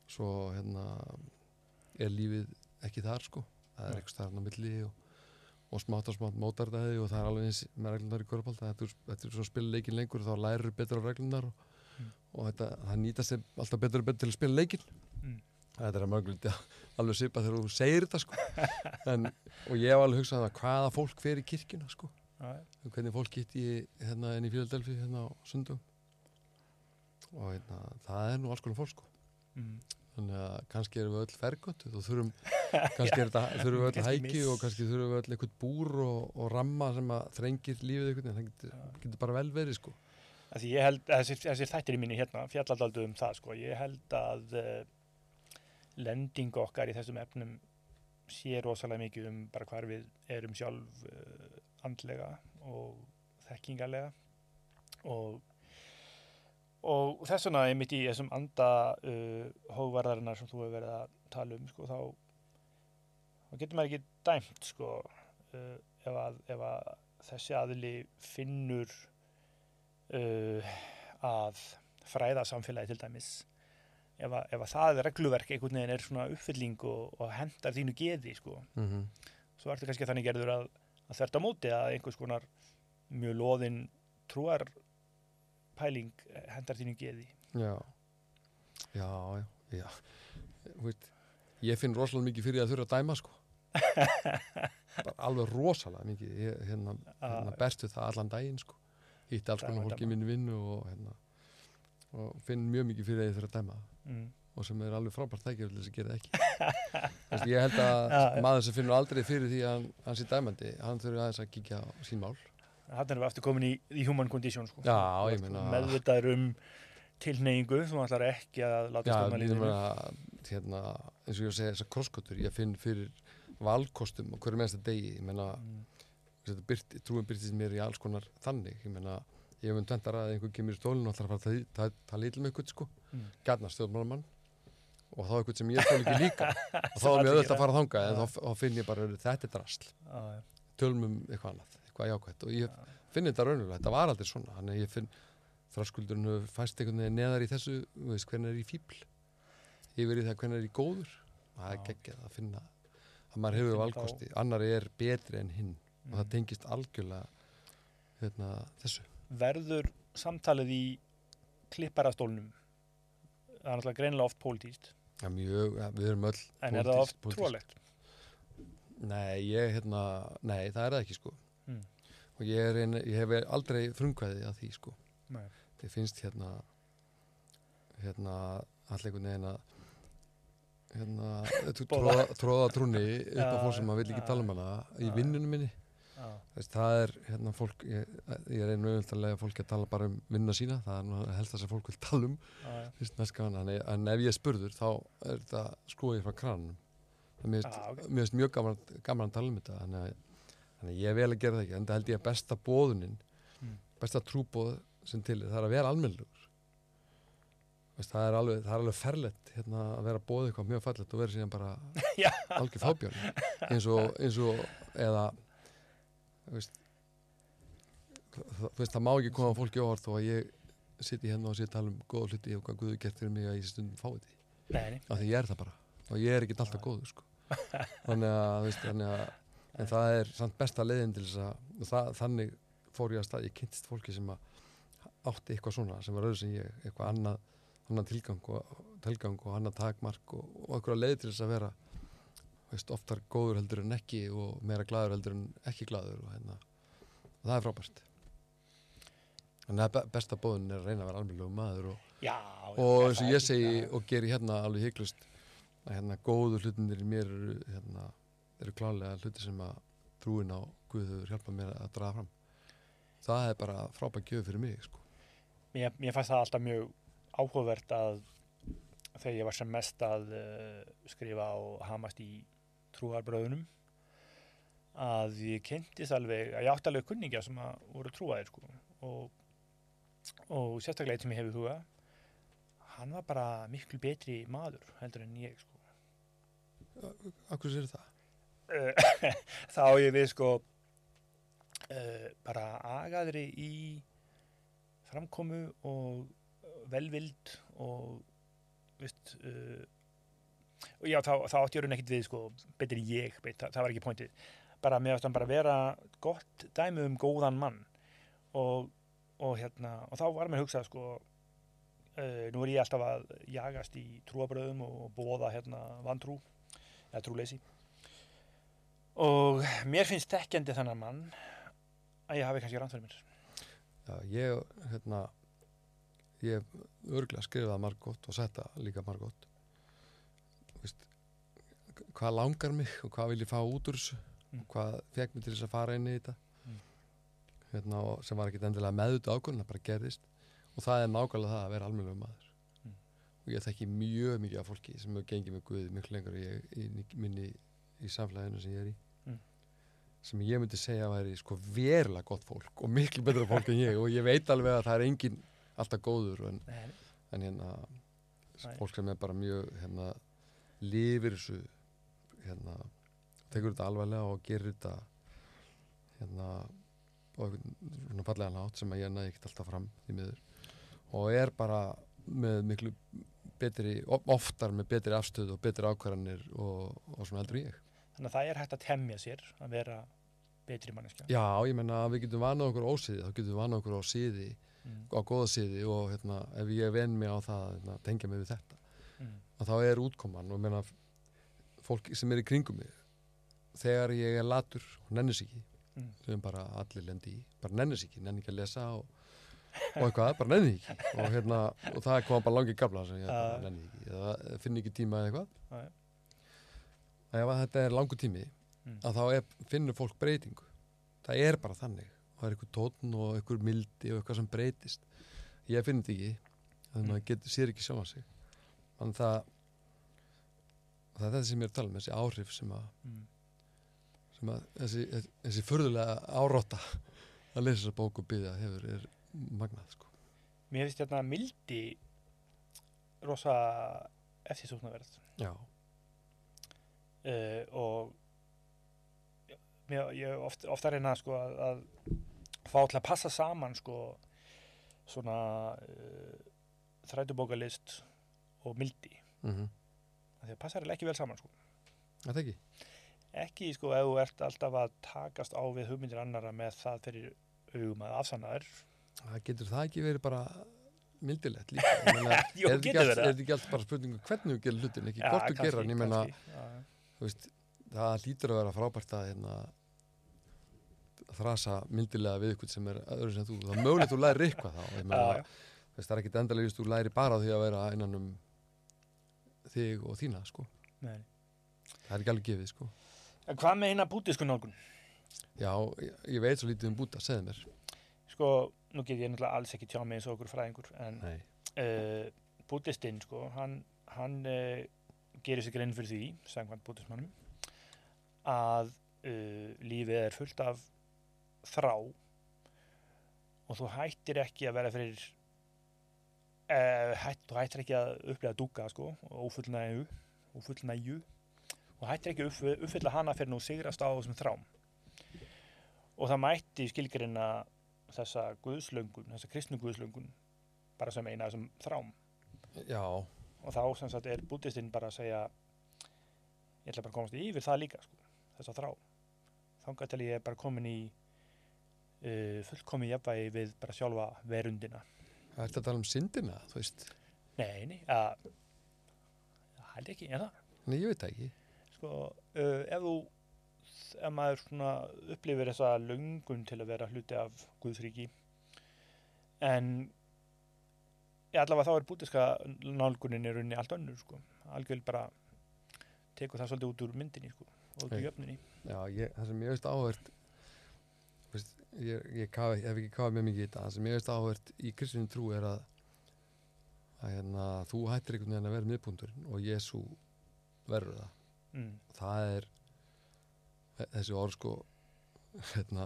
svo hérna er lífið ekki þar sko. Það er eitthvað starfn á milli og, og smátt og smátt mótar það og það er alveg eins með reglunar í korfbólta þetta, er- þetta er svona að spila leikin lengur þá lærir betur á reglunar og, Mm. og þetta, það nýtast alltaf betur og betur til að spila leikin Mm. þetta er að mörguliti alveg svipa þegar þú segir þetta sko. En, og ég hef alveg hugsað það hvaða fólk fer í kirkjuna sko. Um hvernig fólk í hérna enn í Fjöldalfi hérna á sundum og hérna, það er nú alls konar fólk sko. Mm. þannig að kannski erum við öll fergötu og þurfum, kannski er þetta, þurfum við öll hæki og kannski þurfum við öll eitthvað búr og, og ramma sem að þrengir lífið eitthvað en það getur, Já. getur bara vel verið sko. Ég held, þessi, þessi þættir í minni hérna fjalladaldu um það sko, ég held að uh, lending okkar í þessum efnum sé rosalega mikið um bara hvar við erum sjálf uh, andlega og þekkingarlega. Og og þess vegna einmitt í þessum anda uh, hóvarðarinnar sem þú hefur verið að tala um sko, þá, þá getur maður ekki dæmt sko, uh, ef að, ef að þessi aðili finnur uh, að fræða samfélagi til dæmis ef að, ef að það regluverk einhvern veginn er svona uppfylling og, og hendar þínu geði sko. mm svo ertu kannski þannig gerður að, á móti að einhvers konar mjög loðin trúar pæling hendar þínu geði. Já. Já, já, veist, ég finn rosalega mikið fyrir að þurfa að dæma sko. Alveg rosalega mikið ég hérna, hérna berstu það allan daginn sko. Hitti alls konar í minni vinnu og hérna og finn mjög mikið fyrir að ég þurfa að dæma. Mm. og sem er alveg frábært þess að gera ekki. Þessi, ég held að maður sem finnur aldrei fyrir því að hann, hann sé dæmandi hann þurfi aðeins að kíkja á sín mál Erum við aftur komin í, í human condition sko. Já, ég meina- meðvitaður um tilneyingu þú ætlar ekki að láta Já, stofna ég lífinu meina, hérna, eins og ég að segja þessar krosskotur, ég finn fyrir valkostum og hverju mennsta degi, ég meina, Mm. byrti, trúin byrtist mér í alls konar þannig, ég meina, ég hef um tvendar að einhver kemur í stólinn og ætlar að fara að tala- lítil með eitthvað, sko, Mm. gætna stjórnmálamann og þá eitthvað sem ég stól ekki líka og þá er mér gera. að fara þangað, en Já. þá, þá finn ég bara, þetta er drasl, Já, já, tölum um eitthvað annað, eitthvað jákvætt og ég finn þetta raunverulega, þetta var aldrei svona, þannig að ég finn þröskuldurinn hefur fæst einhvern veginn neðar í þessu, veist, hvernig er í fíbl yfir í það hvernig er í góður. Það er geggjað að finna að maður hefur valkosti, annar er betri en hinn og það Mm. tengist algjörlega hérna, þessu. Verður samtalið í klipparastólnum? Það er náttúrulega greinilega oft pólitíst ja, mjög, ja, við erum öll en er það oft trúalegt Nei, ég, hérna, nei, það er það ekki sko Mm. og ég, er ein, ég hef aldrei frumkvæði að því sko. Nei. Þið finnst hérna hérna allir einhvern veginn að hérna tróða, tróða trúni upp á fólk sem að vil ekki tala um hana í vinnunum minni. Þess, það er hérna fólk ég, ég er einu auðvitað fólki að tala bara um vinnuna sína það er nú helst það sem fólk vil tala um. En, en ef ég er spurður þá er þetta skoðið frá kranum það mér finnst mjög gaman, gaman að tala um þetta þannig að, þannig ég vel að gera það ekki en það held ég að besta bóðunin besta trúbóð sem til er, það er að vera almennlegur Veist, það er alveg, það alveg ferlegt hérna, að vera bóðið eitthvað mjög fallegt og vera síðan bara algjör fábjörn eins og, eins og eða veist, veist það má ekki koma fólki óvart þó að ég sitji hérna og sé tala um góða hluti og hvað Guður fyrir mig að ég stundum fái því. Af því ég er það bara. Og ég er ekki alltaf góður sko. þannig að, veist, þannig að en það er samt besta leiðin til þess að það, þannig fór ég að stað. Ég kynntist fólki sem átti eitthvað svona sem var öðru sem ég, eitthvað annað annan tilgang og, tilgang og annað takmark og, og eitthvað leið til þess að vera veist, oftar góður heldur en ekki og meira glaður heldur en ekki glaður og, hérna, og það er frábært. Þannig að be- besta bóðun er að reyna að vera almennilegu maður og Já, og eins og það ég segi og geri hérna alveg hygglust að hérna góðu hlutinir í mér eru, hérna, eru klálega hluti sem að trúin á Guð hefur hjálpað mér að draga fram það er bara frábæð gjöf fyrir mig sko. Mér, mér fannst það alltaf mjög áhugavert að þegar ég var sem mest að uh, skrifa og hamast í trúarbröðunum að ég kynntist alveg, að ég átti alveg kunningja sem að voru trúaðir sko og, og sérstaklega eitt sem ég hefur huga hann var bara miklu betri maður heldur en ég sko Akkur sér það? Eh, þá ég við sko uh, bara agaðri í framkomu og velvild og veist uh, og já, þá, þá átti ég raun ekkert við sko, en ég, bet, það, það var ekki pointið. Bara átti hann bara vera gott dæmi um góðan mann. Og, og hérna og þá var mér hugsað sko uh, nú er ég alltaf að jagast í trúabröðum og bóða hérna vantrú eða trúleysi og mér finnst þekkjandi þannig mann að ég hafi kannski rann fyrir mér Já, ég, hérna ég hef örglega skrifað margótt og setta líka margótt hvað langar mig og hvað vil ég fá út úr þessu Mm. hvað fekk mig til þess að fara inn í þetta Mm. hérna, sem var ekkit endilega meðut ákvörðun, það bara gerðist og það er nákvæmlega það að vera almennilegu maður Mm. og ég þekki mjög mikið af fólki sem hefur gengið með Guði miklu lengur en ég, í, í, minni í samfélaginu sem ég er í. Sem ég myndi segja að væri sko verulega gott fólk og miklu betra fólk en ég og ég veit alveg að það er engin alltaf góður en, en hérna fólk sem er bara mjög hérna lifir þessu hérna tekur þetta alvarlega og gerir þetta hérna og svona fallegan hátt sem að ég næði ekkert alltaf fram því miður. Og er bara með miklu betri, of- oftar með betri afstöð og betri ákvarðanir og, og svona heldur ég Þannig að það er hægt að temja sér að vera betri manneskja. Já, ég menna að við getum vanað okkur á ósíði þá getum við vanað okkur á síði Mm. á góða síði og hérna, ef ég venn mig á það hérna, tengja mig við þetta Mm. að þá er útkoman og ég menna fólk sem er í kringum mig þegar ég er latur og nennis ekki Mm. sem bara allir lendi í bara nennis ekki, nenni ekki að lesa og, og eitthvað, bara nenni ekki og, hérna, og það koma bara langið gabla sem ég nenni ekki eða finn ekki tíma eða eitthvað. Ef að þetta er langu tími Mm. að þá er, finnur fólk breytingu það er bara þannig það er eitthvað tótn og eitthvað mildi og eitthvað sem breytist ég finn þetta ekki þannig að Mm. maður getur, sér ekki sjálfa sig þannig að það það er þetta sem ég er að tala um þessi áhrif sem að, Mm. sem að þessi, þessi förðulega árótta að lesa þessa bók og byggja hefur er magnað sko. Mér finnst hérna mildi rosa eftirsóknarverð já, uh, og mér, ég oft, ofta reyna sko að, að fá til að passa saman sko svona uh, þrætubókalist og mildi. Mm -hmm. Af því að passar ekki vel saman sko. Þetta ekki? Ekki sko ef þú ert alltaf að takast á við hugmyndir annara með það fyrir augum að afsanna þær. Það getur það ekki verið bara mildilegt líka? Ég meina, er þetta ekki getur allt- verið. er það. þetta ekki allt bara spurningu hvernig þú gerir hlutin, ekki hvort þú gerir hann, ég meina veist, það hlýtur að vera frábært að hérna, þrasa mildilega við ykkur sem er öðru sem þú, er mögulegt þú lærir eitthvað þá, ég meina, það er ekkit endalegist þú lærir bara því að vera innan um þig og þína, sko. Nei. það er ekki alveg gefið, sko. En hvað með hérna bútisku nálgun? já, ég, ég veit svo lítið um búta, segðu mér. Sko, nú get ég náttúrulega alls ekki tjá mig eins og okkur fræðingur en uh, bútistinn sko, hann, hann uh, gerir sig grein fyrir því, samkvæmt bútismannum að uh, lífið er fullt af þrá og þú hættir ekki að vera fyrir uh, hætt, þú hættir ekki að upplega dúka sko, og ófullnægju ófullnægju. Og hættir ekki að upp, uppfylla hana fyrir nú sigrast á þessum þrám. Og það mætti skilgreina þessa guðslöngun, þessa kristnu guðslöngun bara sem eina af þessum þrám. Já, og þá sem sagt er bútistinn bara að segja ég ætla bara að komast yfir það líka sko, þessa þrá. Þangað til ég er bara komin í uh, fullkomi jafnvægi við bara sjálfa verundina. Það ert að tala um syndina, þú veist? Nei, nei, að það held ekki, en það? Nei, ég veit það ekki. Sko, uh, ef þú ef maður svona upplifir þessa löngun til að vera hluti af Guðsríki en allavega þá er bútiska nálgunin í rauninni allt önnur sko, algjörl bara tekur það svolítið út úr myndinni sko, og út úr jöfninni Já, ég, það sem ég veist veist, ég, ég kafi, hef ekki kafað með mikið í þetta það sem ég veist áhvert í kristinu trú er að að hérna, þú hættir einhvern veginn að vera miðbúndurinn og Jésu verður það. Mm, það er þe- þessi orð sko hérna,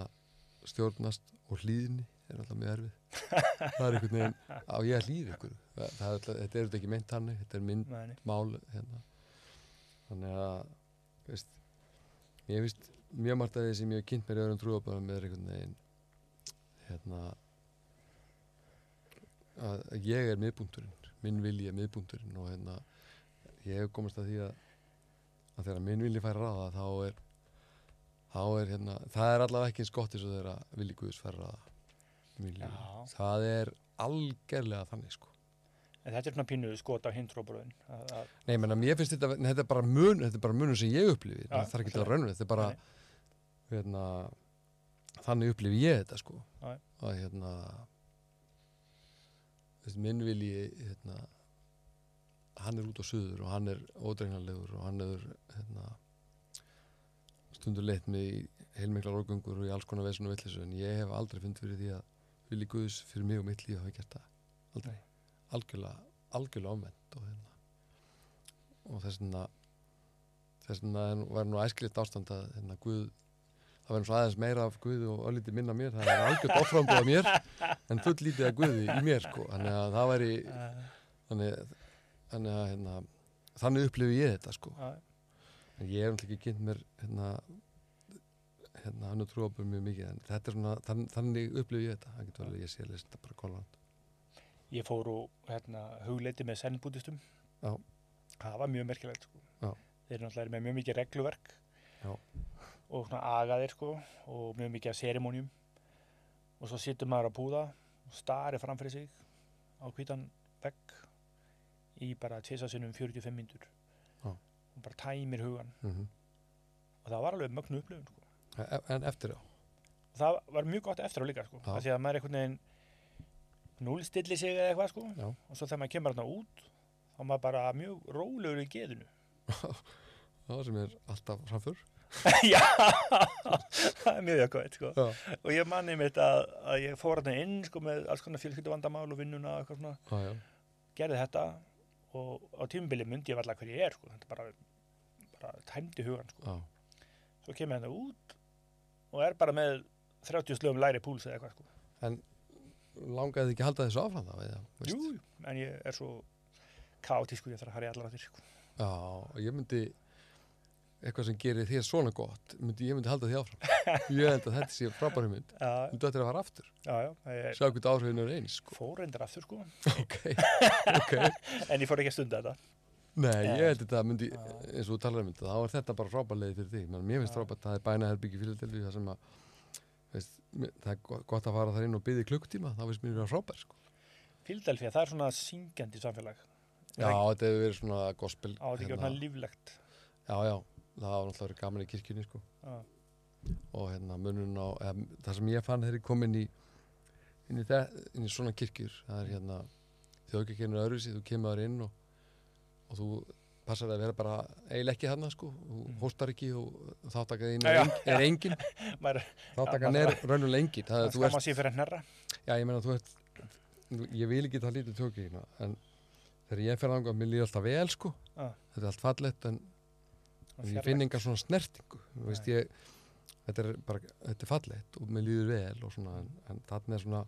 stjórnast og hlýðni er alltaf mjög erfið það er einhvern veginn á ég að hlýða ykkur það, það þetta er ekki meint hannig þetta er mynd nei. mál hérna. þannig að veist, ég veist mjög margt af því sem ég hef kynnt mér í öðrum trúabæðum er einhvern veginn hérna að ég er miðbúnturinn minn vilji er miðbúnturinn og hérna ég hef komast að því að, að þegar minn vilji fær ráða þá er þá er hérna það er allavega ekki eins gott eins og þegar vilji Guðs fær ráða Já. það er algerlega þannig sko. En þetta er svona pínu skot á hindróbröðin Nei, menna, mér finnst þetta, þetta er bara mun, þetta er bara munum sem ég upplifi, Já, það er ekki til að raunum, þetta er bara, hérna, þannig upplifi ég þetta, sko, Já. að, hérna, minn vilji, hérna, hann er út á suður og hann er ódregnarlegur og hann er, hérna, stundur leitt í heilmiklar orgungur og í alls konar veðsunu villisu, en ég hef aldrei fundið fyrir því að vilji Guðs fyrir mig og mitt líf hafi gert það, aldrei, algjörlega, algjörlega ámend og hérna, og þess vegna þess vegna er nú- var nú æskilitt ástand að hérna, Guð það verður svo aðeins meira af Guði og öllítið minna mér það er algjört offramboð af mér en full lítið af Guði í mér sko. þannig að það væri þannig, þannig að hérna, þannig upplifi ég þetta sko. en ég hef náttúrulega ekki kynnt mér hérna, hérna, hann er trúabur mjög mikið en þetta er svona, þann, þannig upplifið ég þetta það getur alveg ég sé að lesa þetta bara kollant Ég fór og hérna, hugleiti með sennbútistum. Það var mjög merkilegt, sko. Þeir eru náttúrulega með mjög mikið regluverk. Já. Og svona agaðir, sko, og mjög mikið af serimónium. Og svo situr maður að púða og starir framfyrir sig á hvítan vegg í bara tvisasinnum 45 myndur. Já. Og bara tæmir hugan. mm Og það var alveg mögnu upplifun, sko. En eftir á það var mjög gott eftir á líka, sko. Af Því að maður einhvern veginn núlstilli sig eða eitthvað, sko. Já. Og svo þegar maður kemur þarna út, þá er maður bara mjög rólegur í geðinu. það sem er alltaf framför Já, það er mjög jákvæmt, sko. já, Og ég manni mitt að, að ég fór þarna inn, sko, með alls konar fjölskyldu vandamál og vinnuna og eitthvað svona. Gerði þetta og á tímubili myndi ég varla hver ég er, sko. Þetta bara, bara tæmdi hugan, sko. Svo kemur þetta út og er bara með 30 slögum læri púls eða eitthvað, sko. langaði þið ekki að halda þessu áfram þá? Jú, en ég er svo kátísku, ég þarf að í allar áttir, sko. já, og ég myndi eitthvað sem gerir þér svona gott myndi, ég myndi halda því áfram ég held að þetta sé frábæri mynd þú ættir að fara aftur, sjá hvernig áhrifin er eins sko. fór reyndar aftur, sko. ok, ok En ég fór ekki að stunda þetta. Nei, ég held að þetta myndi, eins og þú talar um þetta, þá er þetta bara frábærlega fyrir þig. Men mér finnst frábært, það er bænaherbyggi fyrir til það sem að, veist, það er go- gott að fara þar inn og byggja klukktíma, þá finnst mér það frábær, sko. Fíldelfía, það er svona syngjandi samfélag. Já, þetta hefur verið svona gospel. Á þetta ekki hérna líflegt. já, já, það var náttúrulega verið gaman í kirkjunni, sko. Já, Og hérna munun á, eða, það sem ég fann þegar ég kom inn í, inn í, það, inn í svona kirkjur, það er hérna, þjóðkirkjunni er öðruvísi, þú kemur þar inn og, og þú passar að vera bara eiginlega ekki þarna, sko, þú Mm. hóstar ekki og þáttakaðin er, já. eng, er engin. Já, er raunulega engin það, er, ert, sér fyrir hnerra. já ég meina þú ert ég vil ekki það lítið tjókina en þegar ég fer ánga, mér líður alltaf vel sko Já. þetta er allt fallegt en, en ég finn enga svona snertingu þú veist ég þetta er bara, þetta er fallegt og mér líður vel og svona, en, en þarna er svona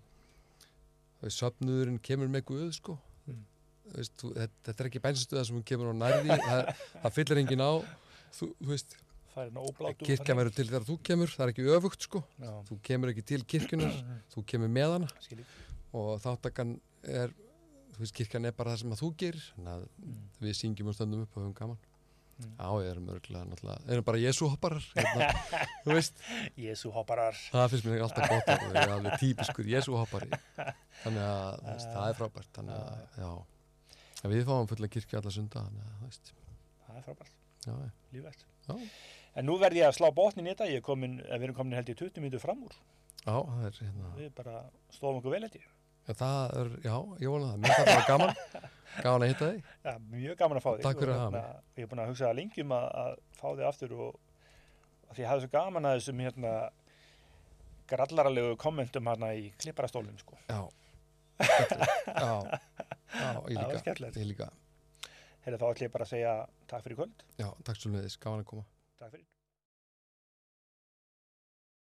söfnuðurinn kemur með guð sko veist, þú, þetta, er ekki bensinstöða sem hún kemur á nærði það, það fyllir engin á. Þú, þú veist, nóblátu. kirkja verður til þegar þú kemur. Það er ekki öfugt sko, Já, þú kemur ekki til kirkjunar þú kemur með hana. Skilji. og þáttakan er þú veist, kirkjan er bara það sem að þú gerir. Þannig að Mm. við syngjum og stöndum upp og höfum gaman. Mm. já, ég erum örgulega náttúrulega, erum bara Jésu hopparar hérna, þú veist, Jésu hopparar. það finnst mér alltaf gott að við erum alveg típiskur Jésu hoppari þannig að veist, það er frábært. Þannig að, já En við fáum fulla kirkju alla sunda að, Það er frábært, já, já, já, En nú verð ég að slá botnin í þetta. Er eh, við erum komin held í 20 mínútur fram úr. já, það er hérna. Við bara stóðum okkur vel ég. já, það er, já, ég vona það, mér þetta var gaman. Gaman að hitta þig, Ja, mjög gaman að fá þig. Takk fyrir að hafa hérna, Ég er búin að hugsa það lengi um að, að fá þig aftur og af því ég hafði svo gaman að þessum hérna grallaralegu kommentum hérna í klipparastólum sko. já. Já, já, Það var líka skemmtilegt. ég líka, Heyrðu þá ætlum ég bara að segja takk fyrir kvöld. já, takk svo leiðis, gaman að koma Takk fyrir.